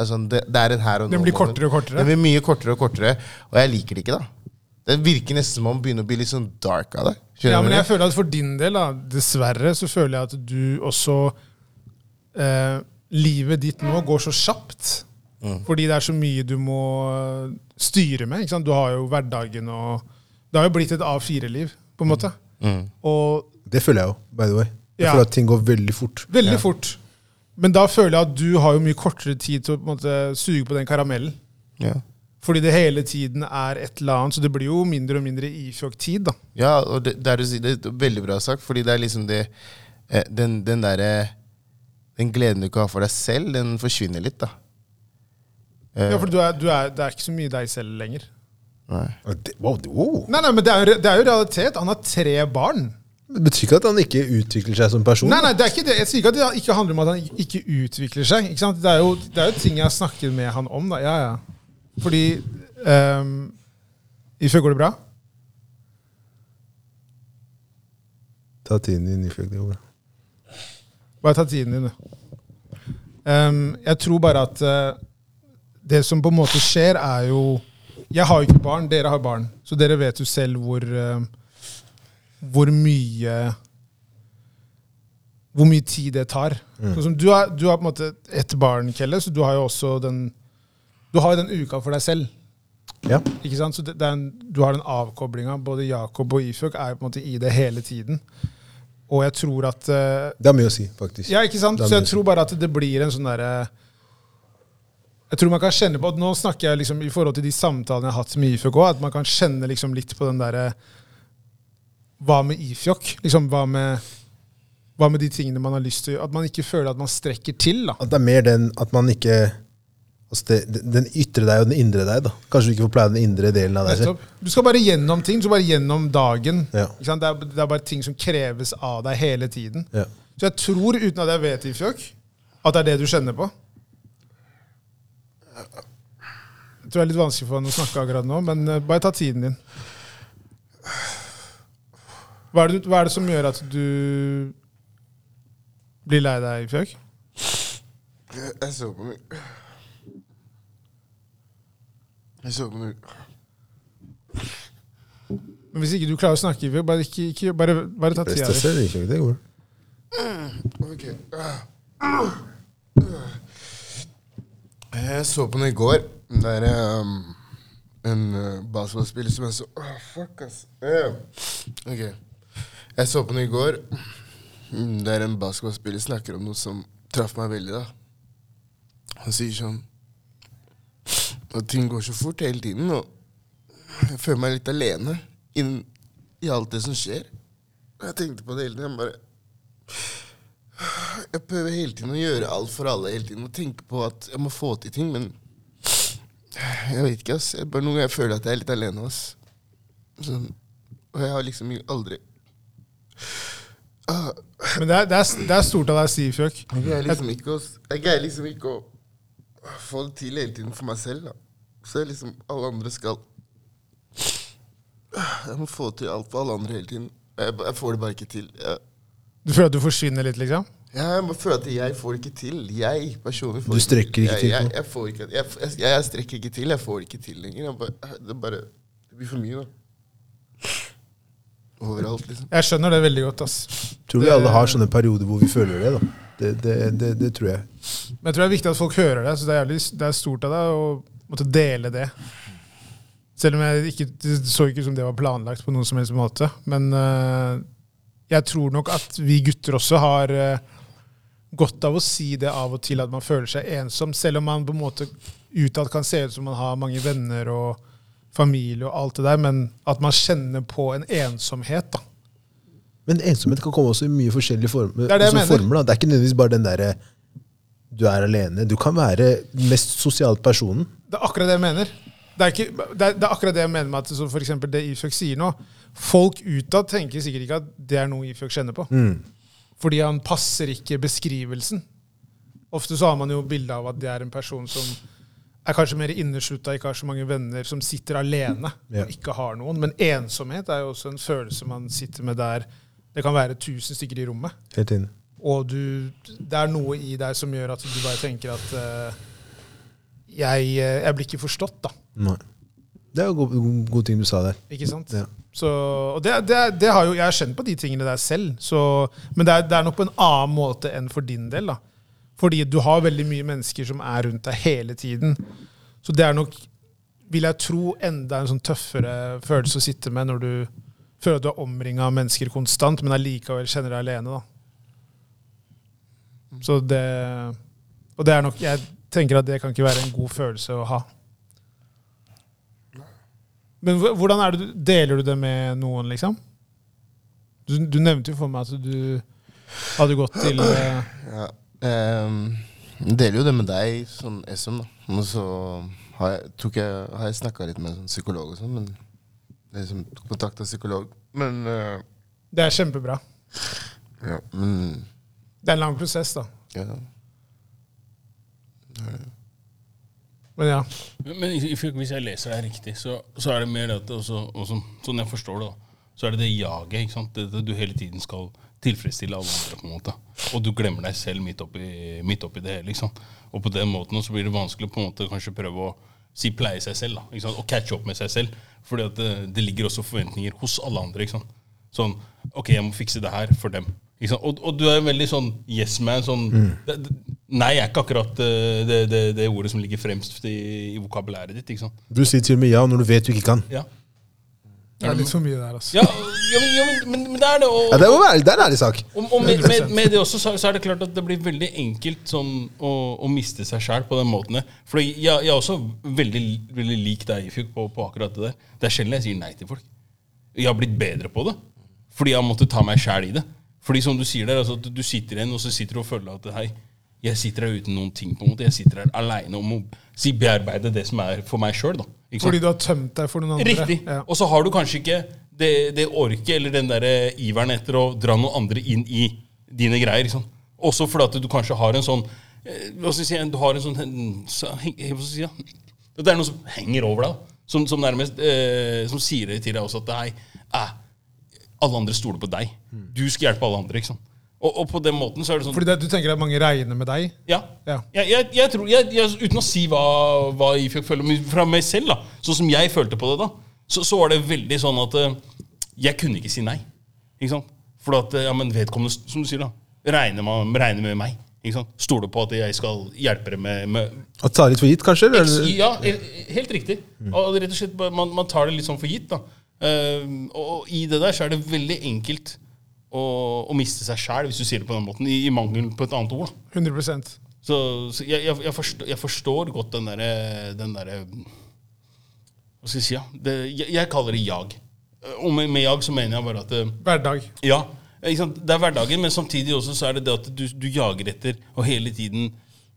Det er, sånn, det, det er en her og nå. Den blir kortere og kortere. Den blir mye kortere og kortere, og jeg liker det ikke, da. Det virker nesten som om man begynner å bli litt sånn dark av det. Skjønner Ja, men jeg føler at for din del, da, dessverre, så føler jeg at du også eh, Livet ditt nå går så kjapt. Fordi det er så mye du må eh, styre med. Ikke sant? Du har jo hverdagen og Det har jo blitt et A4-liv, på en måte. Mm. Og Det føler jeg jo, by the way. Jeg Ja. føler at ting går veldig fort. veldig fort. Men da føler jeg at du har jo mye kortere tid til å på en måte, suge på den karamellen. Ja. Fordi det hele tiden er et eller annet, så det blir jo mindre og mindre ifjokk-tid. da. Ja, og det, det, er, det er veldig bra sagt, fordi det er liksom det eh, Den, den derre Den gleden du ikke har for deg selv, den forsvinner litt, da. Eh, Ja, for du er, du er, Det er ikke så mye deg selv lenger. nei. Wow, wow. Nei, nei, men det er, det er jo realitet. Han har tre barn. Det betyr ikke at han ikke utvikler seg som person. Nei, nei, det er ikke det. Jeg sier ikke at det ikke handler om at han ikke utvikler seg. Ikke sant? Det, er jo, det er jo ting jeg har snakket med han om. Da. Ja, ja. Fordi um, Ifjø, går det bra? Ta tiden din. Ifjøk, det går bra. Bare ta tiden din, du. Um, jeg tror bare at uh, det som på en måte skjer, er jo Jeg har jo ikke barn, dere har barn. Så dere vet jo selv hvor eh, Hvor mye hvor mye tid det tar. Sånn som du, har, du har på en måte ett barn, Kelle, så du har jo også den Du har jo den uka for deg selv. Ja. Ikke sant? Så det, det en, du har den avkoblinga. Både Jakob og Ifjok er på en måte i det hele tiden. Og jeg tror at uh, Det er mye å si, faktisk. Ja, ikke sant? Så jeg tror bare at det blir en sånn derre Jeg tror man kan kjenne på at Nå snakker jeg liksom i forhold til de samtalene jeg har hatt med Ifjok òg, at man kan kjenne liksom litt på den derre Hva med Ifjok? Liksom, hva med hva med de tingene man har lyst til? At man ikke føler at man strekker til. da. At det er mer den at man ikke altså det, Den ytre deg og den indre deg. da. Kanskje du ikke får pleie den indre delen av deg selv. Du skal bare gjennom ting. Du skal bare gjennom dagen. Ja. Det, er, det er bare ting som kreves av deg hele tiden. Ja. Så jeg tror, uten at jeg vet Ifjok, at det er det du kjenner på. Jeg tror det er litt vanskelig for han å snakke akkurat nå, men eh, bare ta tiden din. Hva er, det, hva er det som gjør at du blir lei deg, Fjøk? Jeg, så på meg Jeg så på meg Men hvis ikke du klarer å snakke, Fjøk, bare, ikke, ikke, bare, bare ta tida di. Det går. Ok. Jeg så på noe i går. Det er um, en uh, basketballspiller som jeg så oh, Fuck, ass. Eh, Ok. Jeg så på noe i går. der er en basketballspiller snakker om noe som traff meg veldig. da. Han sier sånn At ting går så fort hele tiden, og jeg føler meg litt alene inn, i alt det som skjer. Jeg tenkte på det hele tiden. Jeg bare jeg prøver hele tiden å gjøre alt for alle hele tiden og tenke på at jeg må få til ting, men jeg vet ikke, ass. Jeg bare Noen ganger føler at jeg er litt alene. ass. Sånn, og jeg har liksom aldri Men det er, det, er, det er stort av deg å si, Fjøk Jeg greier liksom ikke å liksom ikke å få det til hele tiden for meg selv. da. Så jeg liksom alle andre skal Jeg må få til alt for alle andre hele tiden. Jeg, jeg får det bare ikke til. Jeg, Du føler at du forsvinner litt, liksom? Jeg må føle at jeg får det ikke til. Jeg personlig får Du strekker ikke til Jeg, jeg, jeg, får ikke, jeg, jeg, jeg strekker ikke til. Jeg får det ikke til lenger. Jeg bare, det, bare, det blir for mye, da. Overalt, liksom. Jeg skjønner det veldig godt. ass. Tror vi alle har sånne perioder hvor vi føler det. da. Det, det, det, det tror jeg. Men jeg tror det er viktig at folk hører det. så Det er, jævlig, det er stort av deg å måtte dele det. Selv om jeg ikke, det så ikke ut som det var planlagt på noen som helst måte. Men øh, jeg tror nok at vi gutter også har øh, godt av å si det av og til, at man føler seg ensom. Selv om man på en måte utad kan se ut som man har mange venner og familie og alt det der, men at man kjenner på en ensomhet. da. Men ensomhet kan komme også i mye forskjellige former. Det er det former det er ikke nødvendigvis bare den derre du er alene. Du kan være mest sosialt personen. Det er akkurat det jeg mener. Det er, ikke, det er, det er akkurat det jeg mener med at så for det Ifjok sier nå. Folk utad tenker sikkert ikke at det er noe Ifjok kjenner på. Mm. Fordi han passer ikke beskrivelsen. Ofte så har man jo bilde av at det er en person som er kanskje mer inneslutta, ikke har så mange venner, som sitter alene Ja. og ikke har noen. Men ensomhet er jo også en følelse man sitter med der det kan være tusen stykker i rommet. Helt inn. Og du, det er noe i deg som gjør at du bare tenker at uh, jeg, eh, jeg blir ikke forstått, da. Nei. Det er jo god, god, god ting du sa der. Ikke sant? Ja. Så, og det, det, det har jo, Jeg har kjent på de tingene der selv, så, men det er, det er nok på en annen måte enn for din del. da. Fordi du har veldig mye mennesker som er rundt deg hele tiden. Så det er nok, vil jeg tro, enda en sånn tøffere følelse å sitte med når du føler at du er omringa av mennesker konstant, men allikevel kjenner deg alene. da. Så det Og det er nok Jeg tenker at det kan ikke være en god følelse å ha. Men hvordan er det deler du det med noen, liksom? Du, du nevnte jo for meg at du hadde gått til eh, Ja. Ehm, jeg deler jo det med deg, som SM, da. Og så har jeg, jeg, har jeg snakka litt med en sånn psykolog og sånn, men jeg liksom tok kontakt kontakta psykolog. Men uh, Det er kjempebra. ja, men Det er en lang prosess, da. ja. Men ja. Men hvis jeg leser deg riktig, så, så er det mer det at også, også, Sånn jeg forstår det, da, så er det det jaget. ikke sant? Det, det du hele tiden skal tilfredsstille alle andre. på en måte. Og du glemmer deg selv midt oppi, midt oppi det hele. liksom. Og på den måten så blir det vanskelig på en måte kanskje prøve å si pleie seg selv. da, ikke sant? Og catche opp med seg selv. At det, det ligger også forventninger hos alle andre. ikke sant? Sånn Ok, jeg må fikse det her for dem. Ikke sant? Og, og du er veldig sånn yes man. Sånn, Mm. det, det, nei er ikke akkurat eh, det, det, det ordet som ligger fremst i, i vokabulæret ditt. ikke sant? Du sier til og med ja når du vet du ikke kan. Ja, Det er litt for mye der, altså. ja, ja, men, ja men, men, men det er det. Og, Ja, det må være, det er en ærlig sak. Og, og med, med, med det også, så, så er det klart at det blir veldig enkelt sånn, å, å miste seg sjæl på den måten. For jeg, jeg er også veldig, veldig lik deg, Ifjok, på, på akkurat det der. Det er sjelden jeg sier nei til folk. Jeg har blitt bedre på det. Fordi jeg har måttet ta meg sjæl i det. Fordi som du sier der, altså, at du sitter igjen og så sitter du og føler at hei, jeg sitter her uten noen ting. på en måte. Jeg sitter her aleine om å si, bearbeide det som er for meg sjøl. Fordi du har tømt deg for noen andre. Riktig. Ja. Og så har du kanskje ikke det, det orket eller den der iveren etter å dra noen andre inn i dine greier. Liksom. Også fordi at du kanskje har en sånn eh, Hva skal jeg si, du har en sånn så- si, ja. Det er noe som henger over deg. Som, som nærmest eh, Som sier det til deg også at nei, eh, alle andre stoler på deg. Du skal hjelpe alle andre. ikke sant? Og, og på den måten så er det sånn Fordi det, du tenker at mange regner med deg? ja. Ja. Jeg, jeg, jeg tror, uten å si hva, hva jeg føler, men fra meg selv, da, sånn som jeg følte på det da, så, så var det veldig sånn at eh, jeg kunne ikke si nei. Ikke sant? For at, eh, ja, men vedkommende, som du sier, da, regner, man, regner med meg. Ikke sant? Stoler på at jeg skal hjelpe dem med, med Å ta litt for gitt, kanskje? Eller? Ja, helt riktig. Og rett og slett, man, man tar det litt sånn for gitt. da. Uh, og i det der så er det veldig enkelt å, å miste seg sjæl, hvis du sier det på den måten, i, i mangel på et annet ord. da. 100 Så, så jeg, jeg, jeg, forstår, jeg forstår godt den derre den der, Hva skal jeg si? Ja? Det, jeg, jeg kaller det jag. Og med, med jag så mener jeg bare at det, Hverdag. Ja, ikke sant? det er hverdagen, men samtidig også så er det det at du, du jager etter å hele tiden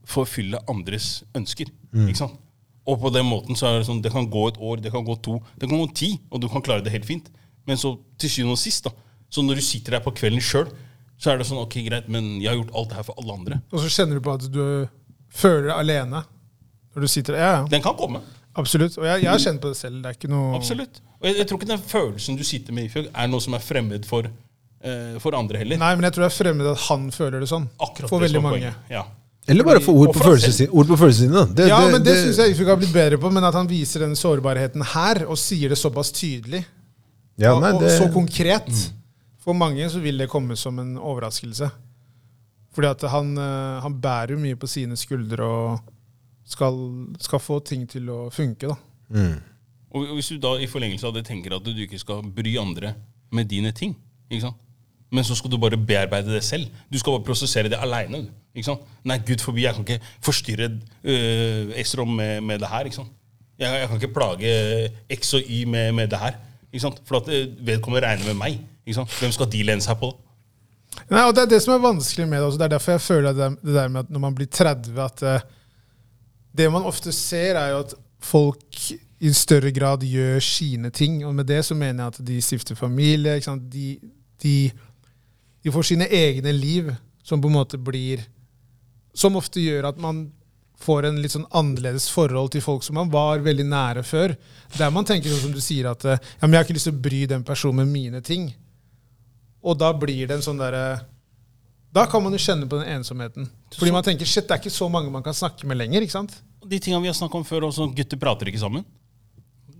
forfylle andres ønsker. Ikke sant? Og på den måten så er det sånn Det kan gå et år, det kan gå to, det kan gå ti, og du kan klare det helt fint. Men så til syvende og sist, da, så når du sitter der på kvelden sjøl, så er det sånn Ok, greit, men jeg har gjort alt det her for alle andre. Og så kjenner du på at du føler deg alene når du sitter Ja, ja. Den kan komme. Absolutt. Og jeg, jeg har kjent på det selv. Det er ikke noe Absolutt. Og jeg, jeg tror ikke den følelsen du sitter med, Ifjøk, er noe som er fremmed for, uh, for andre heller. Nei, men jeg tror det er fremmed at han føler det sånn. Akkurat For veldig mange. Ja. Eller bare få ord på følelsene sine. Ord på følelsene sine. Det, Ja, men det det- syns jeg Ifjok har blitt bedre på, men at han viser den sårbarheten her, og sier det såpass tydelig ja, nei, og, det, og så konkret. For mange så vil det komme som en overraskelse. Fordi at han, eh, han bærer jo mye på sine skuldre og skal, skal få ting til å funke. da. mm. Og hvis du da i forlengelse av det tenker at du ikke skal bry andre med dine ting, ikke sant? men så skal du bare bearbeide det selv. Du skal bare prosessere det aleine. Nei, gud forbi, jeg kan ikke forstyrre øh, Estrom med, med det her. ikke sant? Jeg, jeg kan ikke plage X og Y med, med det her. Ikke sant? For at øh, vedkommende regner med meg. Ikke sant? Hvem skal de lene seg på da? Nei, og Det er det som er vanskelig med det. også. Det er derfor jeg føler at det, det der med at når man blir 30 at eh, Det man ofte ser, er jo at folk i større grad gjør sine ting. Og med det så mener jeg at de stifter familie. De, de, de får sine egne liv som på en måte blir Som ofte gjør at man får en litt sånn annerledes forhold til folk som man var veldig nære før. Der man tenker sånn som du sier at eh, ja, men jeg har ikke lyst til å bry den personen med mine ting. Og da blir det en sånn derre Da kan man jo kjenne på den ensomheten. Fordi man tenker shit, det er ikke så mange man kan snakke med lenger. ikke sant? De tingene vi har snakket om før, også gutter prater ikke sammen.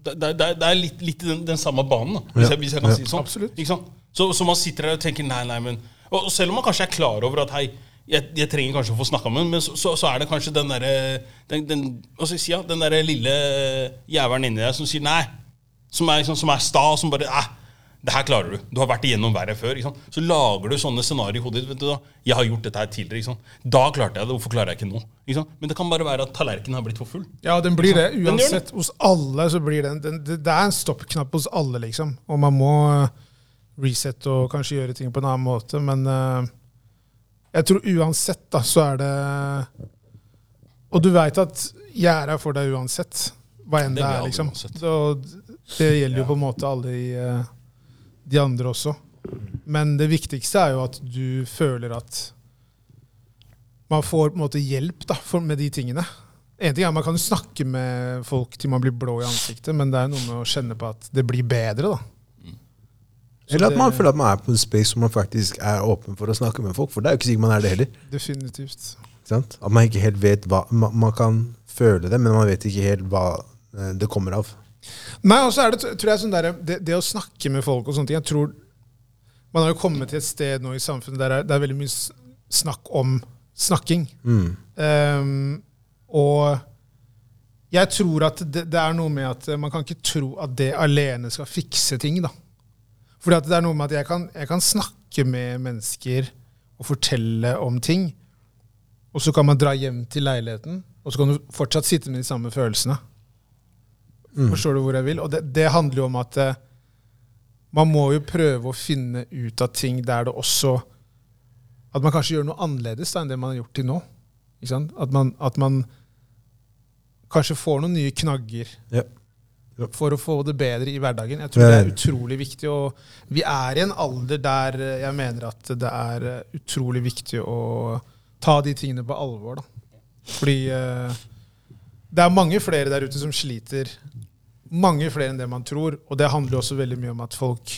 Det, det, det, er litt, litt den, den samme banen, da, hvis, Ja. jeg, hvis jeg kan Ja. si det sånn. Absolutt. Ikke sant? Så, så man sitter der og tenker nei, nei, men Og, selv om man kanskje er klar over at hei, jeg, jeg trenger kanskje å få snakka med ham, men så, så, så er det kanskje den derre den, den, si, ja, den der lille jævelen inni deg som sier nei. Som er, liksom, som er sta, som bare eh, det her klarer du. Du har vært igjennom verre før. Ikke sant? Så lager du sånne scenarioer i hodet ditt. vet du da. Jeg har gjort dette her tidligere. Ikke sant? Da klarte jeg det. Hvorfor klarer jeg ikke nå? Ikke sant? Men det kan bare være at tallerkenen har blitt for full. Ja, den blir det. Den. Uansett. Hos alle så blir den, den det, er en stoppknapp hos alle, liksom. Og man må eh, resette og kanskje gjøre ting på en annen måte. Men uh, jeg tror uansett, da, så er det Og du veit at jeg er her for deg uansett. Hva enn Det det, er, liksom. Og det gjelder jo på en måte alle i eh, de andre også. Men det viktigste er jo at du føler at man får på en måte hjelp da, med de tingene. En ting er Man kan snakke med folk til man blir blå i ansiktet, men det er noe med å kjenne på at det blir bedre. da. Så Eller at man det- føler at man er på en space hvor man faktisk er åpen for å snakke med folk. For det er jo ikke sikkert man er det heller. Definitivt. Sant? At man ikke helt vet hva man, man kan føle det, men man vet ikke helt hva eh, det kommer av. Nei, og så er det, tror jeg, sånn der, det, det å snakke med folk og sånne ting Jeg tror Man har jo kommet til et sted nå i samfunnet der det er veldig mye snakk om snakking. Mm. Um, og jeg tror at det, det er noe med at man kan ikke tro at det alene skal fikse ting. da. Fordi at det er noe med at jeg kan, jeg kan snakke med mennesker og fortelle om ting, og så kan man dra hjem til leiligheten, og så kan du fortsatt sitte med de samme følelsene. Forstår du hvor jeg vil? Og det, det handler jo om at eh, man må jo prøve å finne ut av ting der det også At man kanskje gjør noe annerledes da, enn det man har gjort til nå. At, man, at man kanskje får noen nye knagger Ja. for å få det bedre i hverdagen. Jeg tror det er utrolig viktig. Og vi er i en alder der eh, jeg mener at det er eh, utrolig viktig å ta de tingene på alvor. Da. Fordi eh, det er mange flere der ute som sliter. Mange flere enn det man tror. Og det handler også veldig mye om at folk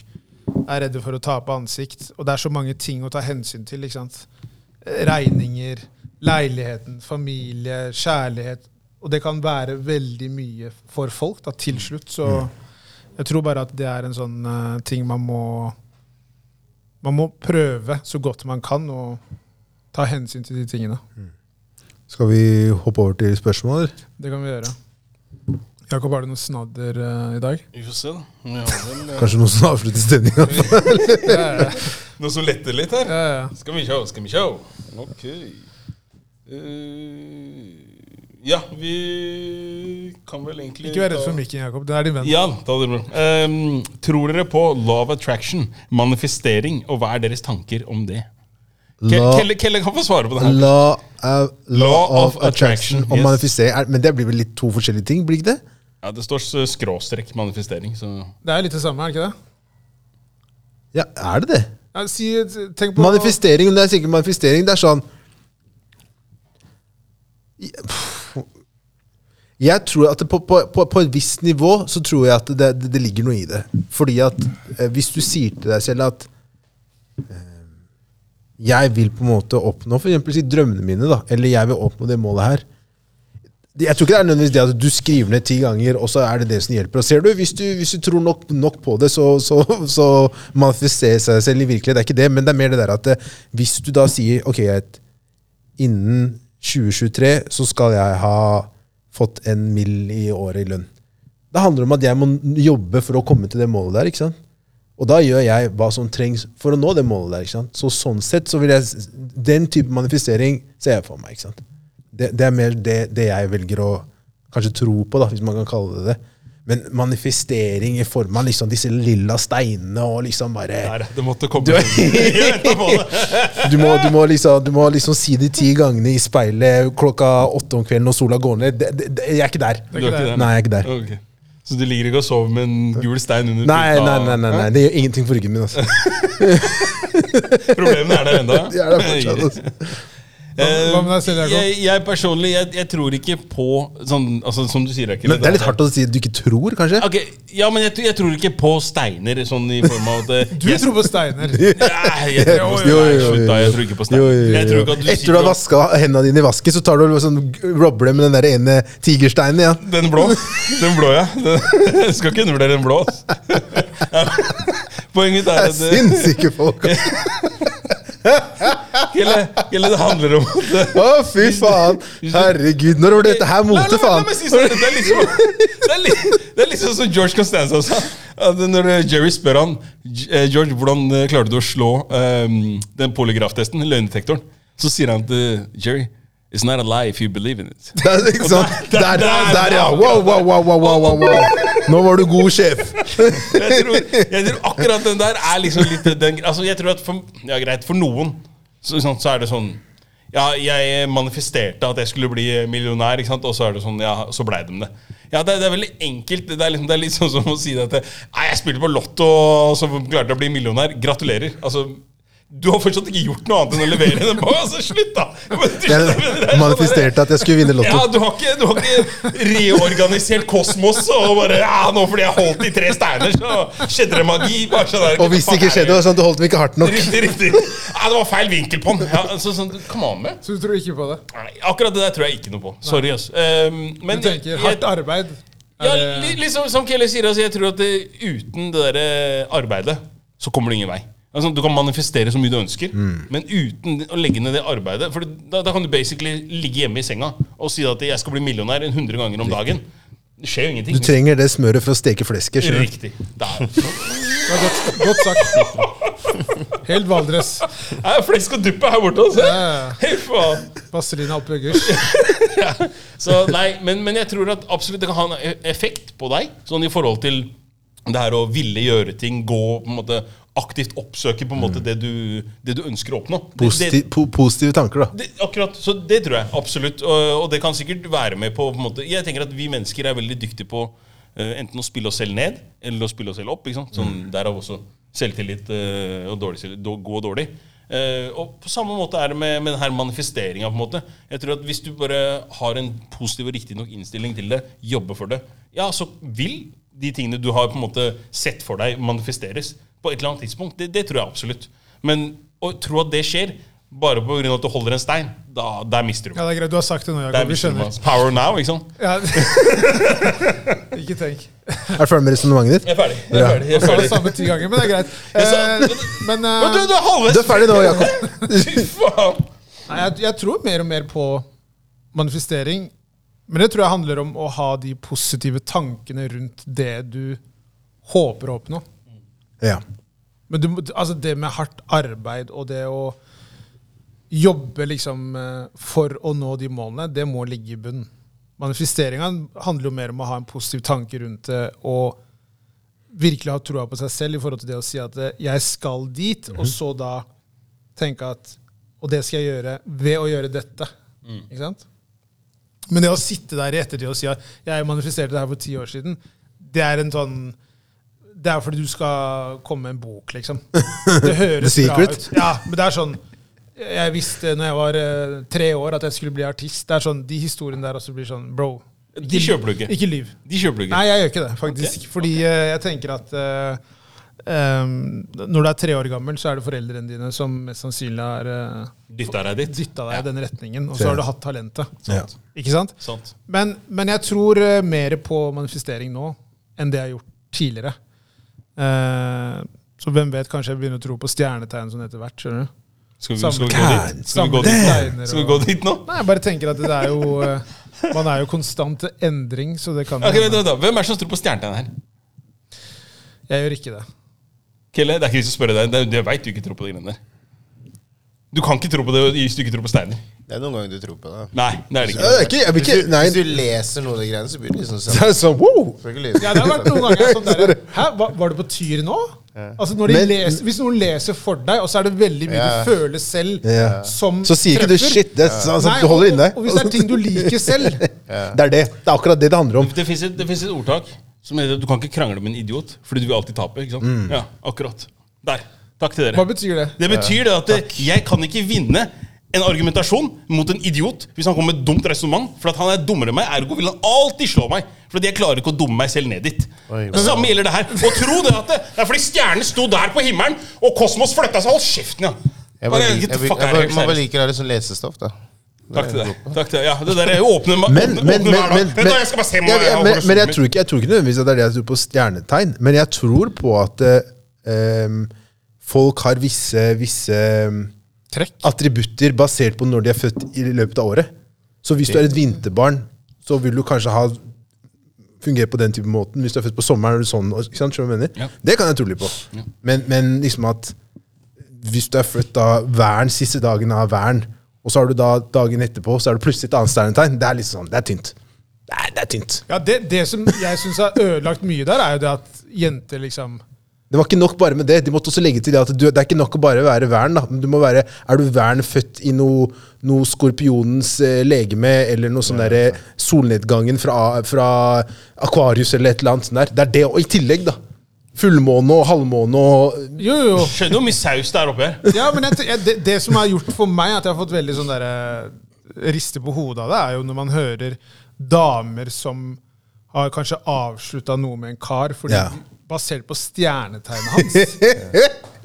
er redde for å tape ansikt. Og det er så mange ting å ta hensyn til. ikke sant? Regninger, leiligheten, familie, kjærlighet. Og det kan være veldig mye for folk da, til slutt. Så jeg tror bare at det er en sånn uh, ting man må Man må prøve så godt man kan og ta hensyn til de tingene. Skal vi hoppe over til spørsmål? Det kan vi gjøre. Jakob, har du noe snadder uh, i dag? Vi får se, da. Vi har vel, uh, <laughs> Kanskje noen som avslutter stemninga? <laughs> Ja, ja, Noe som letter litt her. ja, ja. Skal vi sjå, skal vi sjå. Ok. Uh, ja, vi kan vel egentlig Ikke vær redd for mikken, Jakob. Det er din venn. Ja, ta det bra. Um, tror dere på law of attraction, manifestering, og hva er deres tanker om det? Ke La- Kelle, Kelle kan få svare på det her. Law, uh, law of attraction, attraction yes. manifestering. Er- Men det blir vel litt to forskjellige ting? blir ikke det? Ja, Det står skråstrekk manifestering, så Det er litt det samme, er det ikke det? Ja, er det det? Ja, si, tenk på Manifestering, det er sikkert manifestering, det er sånn Jeg tror at det på, på, på, på et visst nivå så tror jeg at det, det, det ligger noe i det. Fordi at eh, hvis du sier til deg selv at eh, jeg vil på en måte oppnå for si drømmene mine, da, eller jeg vil oppnå det målet her. Jeg tror ikke det er nødvendigvis det at du skriver ned ti ganger, og så er det det som hjelper. Og ser du, Hvis du, hvis du tror nok, nok på det, så, så, så manifesterer seg selv i virkelighet. Det er ikke det, men det er mer det der at eh, hvis du da sier ok, innen 2023 så skal jeg ha fått en mill i året i lønn. Det handler om at jeg må jobbe for å komme til det målet der. ikke sant? Og da gjør jeg hva som trengs for å nå det målet der. ikke sant? Så sånn sett så vil jeg Den type manifestering ser jeg for meg. ikke sant? Det, det er mer det, det jeg velger å kanskje tro på, da, hvis man kan kalle det det. Men manifestering i form av liksom disse lilla steinene og liksom bare Der, det måtte komme. Du- <laughs> du må, du, må liksom, du må liksom si det ti gangene i speilet klokka åtte om kvelden når sola går ned. Det, jeg er ikke der. Er ikke der? Nei, jeg er ikke der. Ok. Så du ligger ikke og sover med en gul stein under Nei, puta? nei, nei, nei, nei. det gjør ingenting for ryggen min. altså. <laughs> Problemene er der ennå? <laughs> De er der fortsatt, altså. Eh, Hva med deg selv, Jakob? jeg, jeg personlig, jeg, jeg tror ikke på sånn, altså, Som du sier, Akil, Men det er litt hardt å si at du ikke tror, kanskje? Okay, Ja, men jeg, tror- jeg tror ikke på steiner, sånn i form av at eh, <laughs> Du jeg, tror på steiner. <laughs> Nei, jeg tror Jo, jo, jo, Slutt, da. Jeg tror ikke på steiner. jo, jo. Jeg tror ikke at du Etter du har vaska hendene dine i vasken, så tar du sånn, robber det med den der ene tigersteinen. Ja. Den blå. Den blå, ja. <laughs> Den, jeg skal ikke undervurdere den blå. Ja. Poenget er at eh, sinnssyke folk. Kelle, Kelle, det handler om at Å, fy faen! Herregud, når var dette her mote, faen? si sånn, Det er liksom Det er liksom, det er sånn som George Costanza sa. Når eh, Jerry spør han eh, George, hvordan eh, klarte du å slå um, den polygraftesten, løgndetektoren, så sier han til Jerry It's not a lie if you believe in it. Det er, ikke sant? Der- Der, der- der, ja! Wow, wow, wow, wow, wow, wow, wow. Nå var du god sjef. <laughs> Jeg tror, jeg tror akkurat den der er liksom litt den, altså jeg tror at for, Ja, greit, for noen så, sånn, så er det sånn Ja, jeg manifesterte at jeg skulle bli millionær, ikke sant? og så er det sånn, ja, så blei de det. Ja, det, det er veldig enkelt. Det er, liksom, det er litt sånn som å si at Nei, jeg spilte på Lotto, og så klarte jeg å bli millionær. Gratulerer. Altså, du har fortsatt ikke gjort noe annet enn å levere den på. Altså, slutt, da! Men Jeg manifesterte at jeg skulle vinne ja, du har, ikke, du har ikke reorganisert kosmos og bare ja, nå fordi jeg holdt i tre steiner, så skjedde det magi. Bare sånn der, Og hvis det ikke skjedde, var det sånn, du holdt dem ikke hardt nok. Riktig, riktig. Ja, det var feil vinkel på den. Ja, så, sånn, come on med. Så du tror ikke på det? Nei, akkurat det der tror jeg ikke noe på. Sorry, ass. Um, Du tenker hardt arbeid? ja, li, liksom, som Kelle sier, altså, jeg tror at det, uten det der eh, arbeidet, så kommer du ingen vei. Altså, du kan manifestere så mye du ønsker, men uten å legge ned det arbeidet. For da, da kan du basically ligge hjemme i senga og si at 'jeg skal bli millionær en 100 ganger om dagen'. Det skjer jo ingenting. Du trenger det smøret for å steke flesket. skjønner? Riktig. Der. Det var godt, godt sagt. Helt Valdres. Det er flesk og duppe her borte, altså. Ja. Hei, faen. Vazelina. <laughs> Så nei, men, men jeg tror at absolutt det kan ha en effekt på deg, sånn i forhold til det her å ville gjøre ting, gå på en måte aktivt oppsøker på en måte det, du, det du ønsker å oppnå. Det- det- po positive tanker, da. akkurat, så det tror jeg absolutt. Og, og det kan sikkert være med på, på Jeg tenker at vi mennesker er veldig dyktige på uh, enten å spille oss selv ned eller å spille oss selv opp. ikke sant? Sånn, Derav også selvtillit uh, og dårlig då- og dårlig. Uh, og på samme måte er det med, med denne manifesteringa. Jeg tror at Hvis du bare har en positiv og riktig nok innstilling til det, jobber for det, ja, så vil de tingene du har på en måte sett for deg, manifesteres på et eller annet tidspunkt. Det, det tror jeg absolutt. Men å tro at det skjer bare pga. at du holder en stein, da, der mister du Ja, det er greit. Du har sagt det nå, Jakob. Vi skjønner. Power now, ikke sant? Ja. <laughs> Ikke tenk. Er du ferdig med resonnementet ditt? Jeg er ferdig. Jeg er ferdig. Jeg er ferdig. samme ti ganger, men det er greit. <laughs> Eh, men Men eh, du, du Du er ferdig nå, Jakob. <laughs> Fy faen! nei, jeg, jeg tror mer og mer på manifestering. Men det tror jeg handler om å ha de positive tankene rundt det du håper å oppnå. Ja. Men du, altså det med hardt arbeid og det å jobbe liksom eh, for å nå de målene, det må ligge i bunnen. Manifesteringa handler jo mer om å ha en positiv tanke rundt det og virkelig ha troa på seg selv i forhold til det å si at eh, jeg skal dit, og så da tenke at Og det skal jeg gjøre ved å gjøre dette. Ikke sant? Men det å sitte der i ettertid og si at jeg manifesterte det her for ti år siden, det er en sånn det er fordi du skal komme med en bok, liksom. <laughs> Det høres bra ut. Ja, men det er sånn Jeg visste når jeg var eh, tre år at jeg skulle bli artist. Det er sånn, De historiene der også blir sånn Bro, De kjøper du ikke. ikke lyv. De kjøper du ikke. Nei, jeg gjør ikke det, faktisk. Fordi eh, jeg tenker at eh, em, når du er tre år gammel, så er det foreldrene dine som mest sannsynlig har uh, Dytta deg dit. dytta deg i den retningen, og så har du hatt talentet. Ja. Ikke sant? Sant. Men, men jeg tror uh, mer på manifestering nå enn det jeg har gjort tidligere. Eh, så hvem vet, kanskje jeg begynner å tro på stjernetegn sånn etter hvert. skjønner du? Skal vi, skal vi gå dit? Skal vi gå dit? Skal vi gå dit nå? Nei, jeg bare tenker at det er jo eh, Man er jo konstant til endring, så det kan okay, vent, vent, vent. Hvem er det som tror på stjernetegn her? Jeg gjør ikke det. Kelle, det er ikke vits å spørre deg. Det- Jeg veit du ikke tror på de greiene der. Du kan ikke tro på det hvis du ikke tror på steiner. Det er noen ganger du tror på det. Nei, det er det ikke. det er ikke. ikke, jeg vil Hvis du, Nei. hvis du leser noen av de greiene, så blir det liksom Så sånn. er det sånn, wow! Ja, det har vært noen ganger sånn der, <laughs> Hæ, var, var det på Tyr nå? Altså når de Men- leser, Hvis noen leser for deg, og så er det veldig mye Ja. du føler selv Ja. som Så sier ikke du shit. Det, så, altså, Nei, du holder inne. og, og hvis det er ting du liker selv <laughs> Det er det. Det er akkurat det det handler om. Det fins et, et ordtak som heter du kan ikke krangle med en idiot, fordi du vil alltid tape. ikke sant? Mm. Ja, akkurat. Der. Takk til dere. Hva betyr det? Det betyr det at det, jeg kan ikke vinne en argumentasjon mot en idiot hvis han kommer med et dumt resonnement. For at han er dummere enn meg, ergo vil han alltid slå meg. For jeg klarer ikke å dumme meg selv ned dit. Oi. Det samme gjelder det her. Og tro det at det, det er fordi stjernene sto der på himmelen, og kosmos flytta seg. Hold kjeften, ja! Jeg, Bare, jeg, jeg, jeg, man bare liker å ha litt sånn lesestoff, da. Takk til deg. Takk til deg. Ja, det der er åpne, Men, åpne, men, åpne men, hver dag. men, jeg skal bare se men, ja, men, men jeg, tror ikke, jeg tror ikke nødvendigvis at det er det jeg tror på stjernetegn, men jeg tror på at eh, folk har visse, visse Trekk? attributter basert på når de er født i løpet av året. Så hvis du er et vinterbarn, så vil du kanskje ha fungere på den type måten. Hvis du er født på sommeren, er du sånn. Ikke sant, jeg mener? Ja. Det kan jeg tro litt på. Men, men liksom at hvis du er født da vern, siste dagen av væren, og så har du da dagen etterpå, så er du plutselig et annet stjernetegn, det er litt sånn, det er tynt. Det er, det er tynt. Ja, det, det som jeg syns har ødelagt mye der, er jo det at jenter liksom Det var ikke nok bare med det. De måtte også legge til det at du, det er ikke nok å bare være vern. da. Du må være, er du vern født i noe, noe skorpionens eh, legeme, eller noe sånn derre solnedgangen fra, fra Akvarius eller et eller annet sånt der. Det er det, og i tillegg, da. Fullmåne og halvmåne og Jo, jo. Skjønner hvor mye saus det er oppi her. Ja, men jeg, jeg, det, det som har gjort for meg at jeg har fått veldig sånn derre riste på hodet av det, er jo når man hører damer som har kanskje avslutta noe med en kar fordi Ja. Basert på stjernetegnet hans.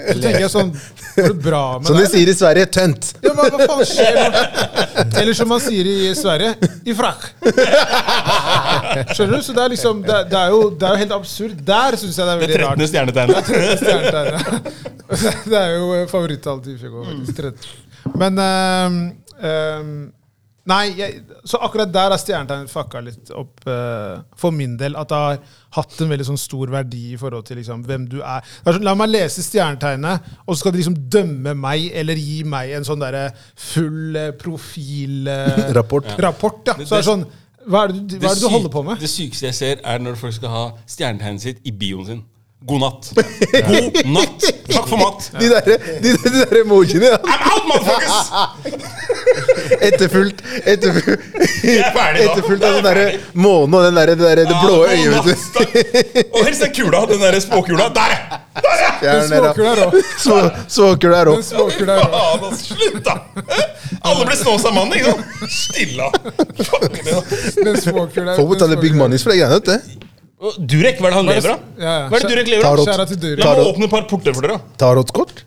Så tenker jeg sånn Går det bra med Som de sier i Sverige, tønt. Ja, hva, hva faen skjer nå? Eller som man sier i Sverige, i frakk. Skjønner du? Så det er liksom Det, det, er, jo, det er jo helt absurd. Der syns jeg det er veldig rart. 13. stjernetegnet. Stjernetegnet. Det er jo favorittallet til 13. Men um, ehm, Nei, jeg, så akkurat der har stjernetegnet fucka litt opp uh, for min del. At det har hatt en veldig sånn stor verdi i forhold til liksom, hvem du er. Er sånn, la meg lese stjernetegnet, og så skal de liksom dømme meg eller gi meg en sånn derre full profilrapport. profil eh, Rapport. <laughs> rapport. Ja. Så det er sånn Hva er det, du- hva er det du holder på med? Det sykeste jeg ser, er når folk skal ha stjernetegnet sitt i bioen sin. God natt. God natt. Takk for mat. De der, de, de der emojiene, ja. I'm out, motherfuckers! Etterfulgt etterfulgt, er etterfulgt av den derre månen og den der, det, der, det blå Ja, øyet. Og helst den kula. Den der spåkula. Der! Der, ja! Den spåkula er òg. småkula der også. Faen, altså, slutt, da! Alle blir Snåsa mann, ikke sant? Stilla. Den småkula Folk betaler big money for de greiene. vet du. Durek, hva er det han lever av? Ja, ja. Hva er det Durek lever av? Kjære til Durek. La meg åpne et par porter for dere. Tarotkort.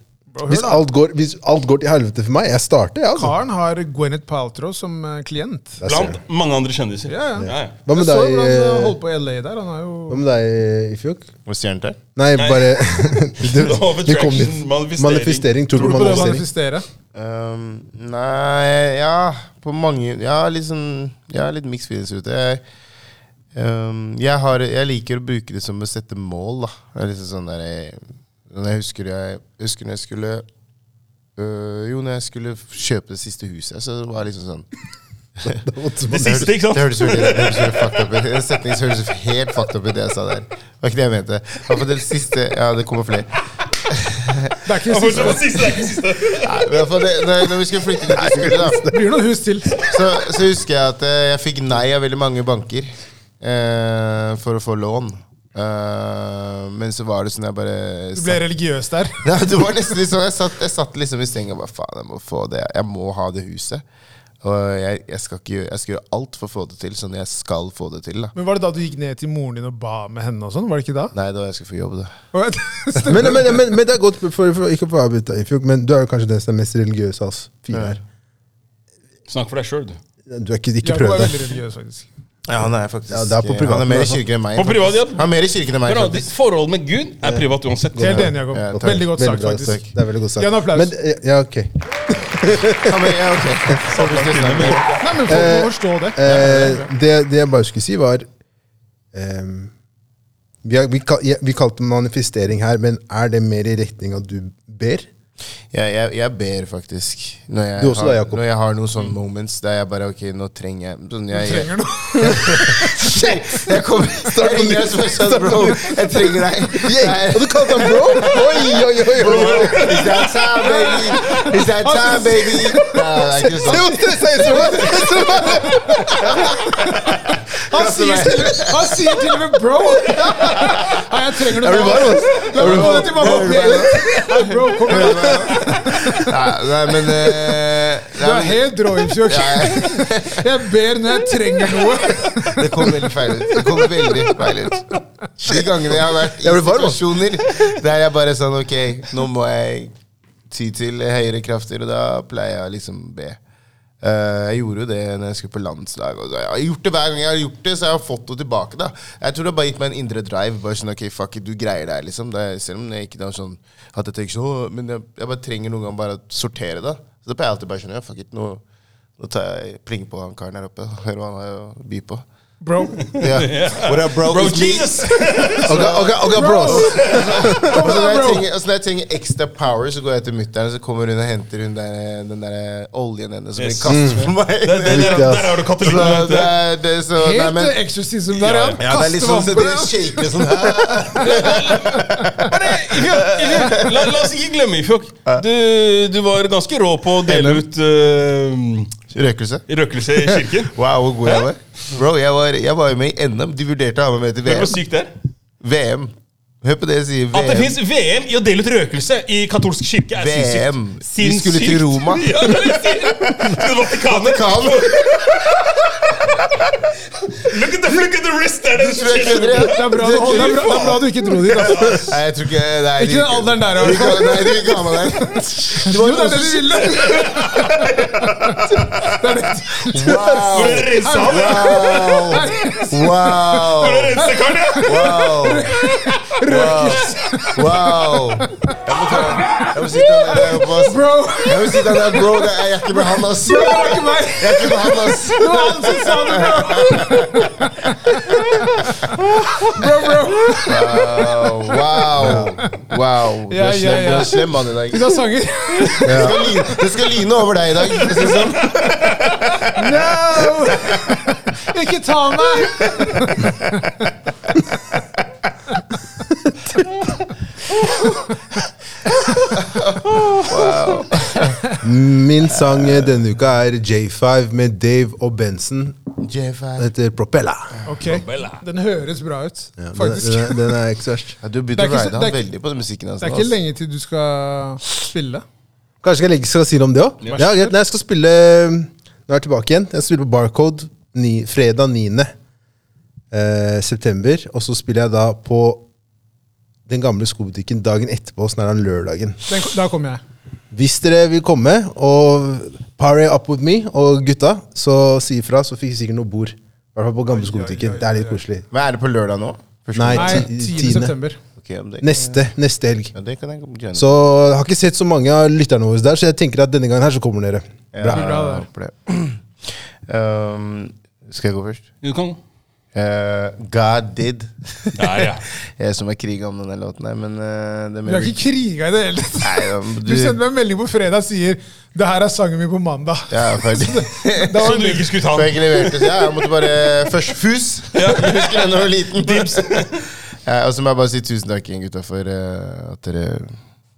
Hvis alt, går, hvis alt går til helvete for meg, jeg starter, jeg, altså. Karen har Gwyneth Paltrow som eh, klient. Blant mange andre kjendiser. Ja, ja. Ja, ja. Hva med Jeg så deg, hvordan han eh, holdt på i LA der. Han har hva med deg, Ifjok? Og til? Nei, bare <laughs> <laughs> det, Love det kom attraction, litt. manifestering. Manifestering. Tror Tror du du på det å manifestering? manifestere? Um, nei Ja, på mange Ja, litt sånn Ja, litt mixed feelings ute. Jeg, um, jeg, har, jeg liker å bruke det som å sette mål, da. Det er liksom sånn der jeg, jeg husker jeg husker når jeg skulle øh, Jo, når jeg skulle kjøpe det siste huset, så det var liksom sånn <laughs> Det siste, ikke sant? Det hørtes fucked up ut. <laughs> En setning som hørtes helt fucked up ut, det jeg sa der. Det var ikke det jeg mente. Iallfall det siste Ja, det kommer flere. Det er ikke det <laughs> siste. det siste, er ikke siste. Nei, det, når, når vi skulle flytte til distriktet, da Det blir noen hus til. så, så husker jeg at eh, jeg fikk nei av veldig mange banker eh, for å få lån. Uh, men så var det sånn jeg bare Du ble religiøs der. <laughs> ja, det var nesten litt sånn Jeg satt, jeg satt liksom i senga og bare faen, jeg må få det. Jeg må ha det huset. Og jeg, jeg, skal ikke, jeg skal gjøre alt for å få det til, sånn jeg skal få det til. da Men Var det da du gikk ned til moren din og ba med henne? og sånn? Var det ikke da? Nei, da jeg skal få jobb, da. <laughs> Men, men, men, men det er godt, for, for ikke for å avbryte deg, men du er jo kanskje den som er mest religiøs av oss fire her. Snakk for deg sjøl, du. Du er ikke, ikke prøv er veldig religiøs, faktisk. Ja, Han er faktisk Ja, er på privaten, Han er mer i kirken enn meg. På privat, ja. Han er mer i kirken enn meg. Bra, ditt forhold med Gud er privat uansett. Helt enig, Jakob. Ja. Veldig godt sagt, faktisk. Det er veldig godt sagt. Gi en applaus. Men, eh, ja, ok. Ja, men, ja, ok. <laughs> Så Nei, men folk må forstå det. Eh, det, det jeg bare skulle si, var ehm, vi, har, vi, vi kalte det manifestering her, men er det mer i retning at du ber? Ja, jeg, jeg ber faktisk. Når jeg, også har, da, når jeg har noen sånne moments der jeg bare Ok, nå trenger jeg sånn, jeg, Du trenger noe. <laughs> jeg kommer <laughs> Jeg ringer deg først, sånn, bro. Jeg trenger deg. Yeah. Og du kalte ham bro? Oi, oi, oi! oi. Is that time, baby? Is that time, baby? Se hvor stressa jeg er! Han sier, til, han sier til og med 'bro'! Nei, jeg trenger det nå. La meg få det tilbake og be litt. Nei, bro, kom igjen. Nei, nei, men nei, Du er helt rå, Jeg ber når jeg trenger noe. Det kom veldig feil ut. Det kom veldig feil ut. De gangene jeg har vært i situasjoner der jeg bare sånn Ok, nå må jeg ty til høyere krafter, og da pleier jeg å liksom be. Eh, jeg gjorde jo det når jeg skulle på landslag. Og jeg har gjort det hver gang jeg har gjort det, så jeg har fått det tilbake. da Jeg tror det har bare gitt meg en indre drive. Bare sånn, ok, fuck it, du greier det her, liksom det Selv om jeg ikke har sånn at jeg tenker sånn Men jeg, jeg bare trenger noen gang bare å sortere det. Så da pleier jeg alltid bare sånn Ja, fuck it, nå, nå tar jeg pling på han karen her oppe. <laughs> og Hører hva han har å by på. Bro, <laughs> Yeah. What up, bro? Bro. Jesus! Ok, ok, ok, bros. Og så når jeg trenger, og så når jeg trenger ekstra power, så går jeg til mutter'n, så kommer hun og henter hun der, den der oljen hennes som blir Yes. kastet på meg. Der, det, der, der har du katolikken. det det så, nei, helt men, exorcism der, ja. ja, det er litt sånn så det shaker sånn her. <laughs> La, la oss ikke glemme, Ifjok. Du, du var ganske rå på å dele ut uh, Røkelse. røkelse i kirken. <laughs> Wow, hvor god jeg var. Bro, jeg var, jeg var jo med i NM. De vurderte å ha meg med til VM Hvem hvor sykt det er? VM. Hør på det jeg sier. VM. At det fins VM i å dele ut røkelse i katolsk kirke, er VM. Vi skulle til Roma. <laughs> Ja, det er det. Til Vatikanet. <laughs> Look at the, look at the wrist! Det er det er bra, du, det det bra du ikke dro dit. Altså. Nei, jeg tror ikke nei, Ikke den alderen der, Nei, du vil ikke ha meg der. Jo, det er det <laughs> du ville! Wow! Er? Wow! Wow! Wow! Wow! wow. Jeg må ta Jeg må sitte der oppe, ass. Bro, Jeg må sitte der, bro. Det er, jeg er ikke med han, ass. det var ikke meg! Jeg er ikke med han, ass. Det var han som sa det, bro! Bro, bro. Wow! Wow. Du Ja, er ja, slem, du ja. er slem mann i dag. Vi tar sanger. Det skal, line, det skal line over deg i dag. for å si det Sånn. No! Ikke ta meg! Min sang eh, denne uka er J5 med Dave og Benson. J5. Den heter Propella. Ok. Den høres bra ut, Ja, den, faktisk. den, den er ikke verst. Ja, du Det begynte å så- han veldig på den musikken hans. Det er ikke lenge til du skal spille. Kanskje jeg skal si noe om det òg? Ja. Ja, jeg skal spille Nå er jeg tilbake igjen. Jeg spiller på Barcode ni, fredag 9. Eh, september. Og så spiller jeg da på den gamle skobutikken dagen etterpå, sånn er det lørdagen. Den, da kommer jeg. Hvis dere vil komme og party up with me og gutta, så si ifra, så fikk vi sikkert noe bord. I hvert fall på gamle skobutikken. Det er litt koselig. Hva er det på lørdag nå? Nei. Nei, 10. september. Okay, Neste, neste helg. Ja, det kan jeg gjøre. Så jeg har ikke sett så mange av lytterne våre der, så jeg tenker at denne gangen her så kommer dere. Ja, Bra. bra. <clears throat> Um, skal jeg gå først? Du kan Eh, God Did. Ja, ja. <laughs> jeg som er kriga om denne låten her, men uh, det er Vi har ikke kriga i det hele tatt. Ja, men Du sendte meg en melding på fredag og sier 'Det her er sangen min på mandag'. Ja, <laughs> ferdig. Da var så du ikke skulle ta den? jeg ikke leverte, så ja, jeg måtte bare Først fus. <laughs> Ja. husker den da jeg var liten. Dips. Ja, og så må jeg bare si tusen takk igjen, gutta, for uh, at dere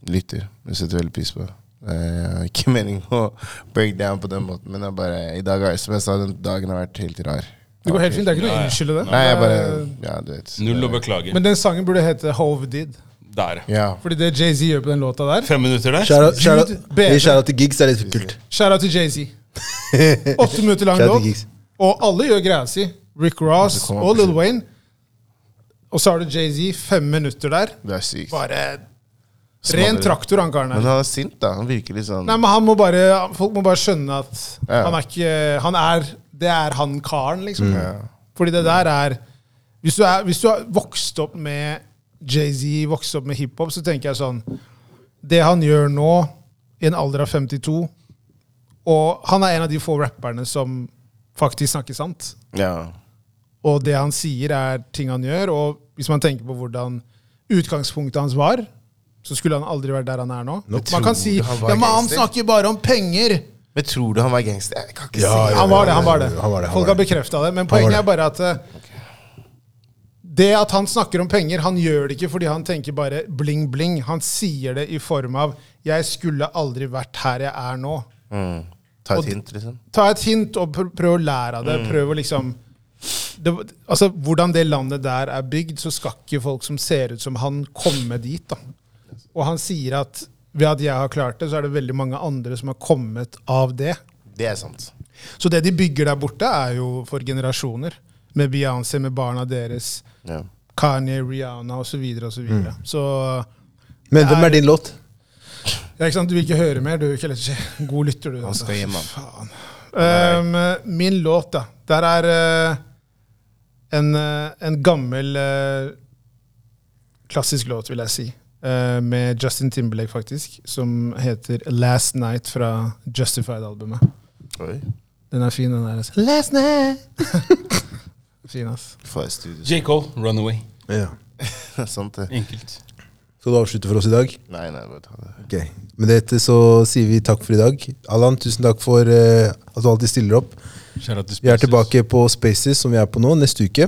lytter. Det setter veldig pris på. Eh, Jeg har ikke meningen å break down på den måten, men jeg bare, i dag som jeg sa, den dagen har vært helt rar. Det går helt fint. Det er ikke noe å unnskylde det. Nei, jeg bare Ja, du vet. Null å beklage. Men den sangen burde hete Hove Did. Der. Ja. Fordi det Jay-Z gjør på den låta der Fem minutter der. Shout-out shout til gigs, er litt kult. Shout-out til Jay-Z. <laughs> Åtte minutter lang Shout out låt. Og alle gjør greia si. Rick Ross og Lil Wayne. Og så har du Jay-Z fem minutter der. Det er sykt. Bare ren traktor, han karen Men han er sint, da. Han virker litt sånn Nei, men han må bare, Folk må bare skjønne at Ja. han er ikke Han er Det er han karen, liksom. Mm. Fordi det der er Hvis du, er, hvis du har vokst opp med Jay-Z, vokst opp med hiphop, så tenker jeg sånn Det han gjør nå, i en alder av 52 Og han er en av de få rapperne som faktisk snakker sant. ja. Og det han sier, er ting han gjør. Og hvis man tenker på hvordan utgangspunktet hans var, så skulle han aldri vært der han er nå. Nå Man kan si ja, men han snakker bare om penger. Men tror du han var gangster? Jeg kan ikke Ja, si ja, Han var det. han var det. Han var det, han Folk var har det. bekrefta det. Men poenget det. er bare at eh, det at han snakker om penger, han gjør det ikke fordi han tenker bare bling-bling. Han sier det i form av 'jeg skulle aldri vært her jeg er nå'. Mm. Ta Og- et hint, liksom. Ta et hint og pr prøv å lære av det. Mm. Prøv å liksom det, altså, Hvordan det landet der er bygd, så skal ikke folk som ser ut som han, komme dit. da. Og han sier at ved at jeg har klart det, så er det veldig mange andre som har kommet av det. Det er sant. Så det de bygger der borte, er jo for generasjoner. Med Beyoncé, med barna deres, Ja. Kanye, Rihanna osv. Videre. Mm. så Men hvem er din låt? ja, ikke sant? Du vil ikke høre mer? Du er ikke <laughs> god lytter, du. Han skal hjem, han. Faen. Um, min låt, da. Der er uh, en, uh, en gammel uh, klassisk låt, vil jeg si. Eh, med Justin Timberlake, faktisk. Som heter 'Last Night' fra Justified-albumet. Oi. Den er fin, den der. altså. Last night! <laughs> fin, ass. J. Cole, Runaway. Ja. <laughs> det er sant det. Enkelt. Skal du avslutte for oss i dag? Nei, nei, bare ta det. Ok. Med dette så sier vi takk for i dag. Allan, tusen takk for uh, at du alltid stiller opp. Vi er tilbake på Spaces, som vi er på nå, neste uke.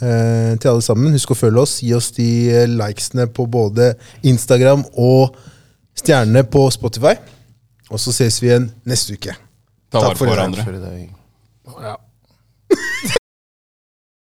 Eh, til alle sammen, husk å følge oss. Gi oss de eh, likesene på både Instagram og stjernene på Spotify. Og så ses vi igjen neste uke. Ta vare på hverandre. For i dag. Ja.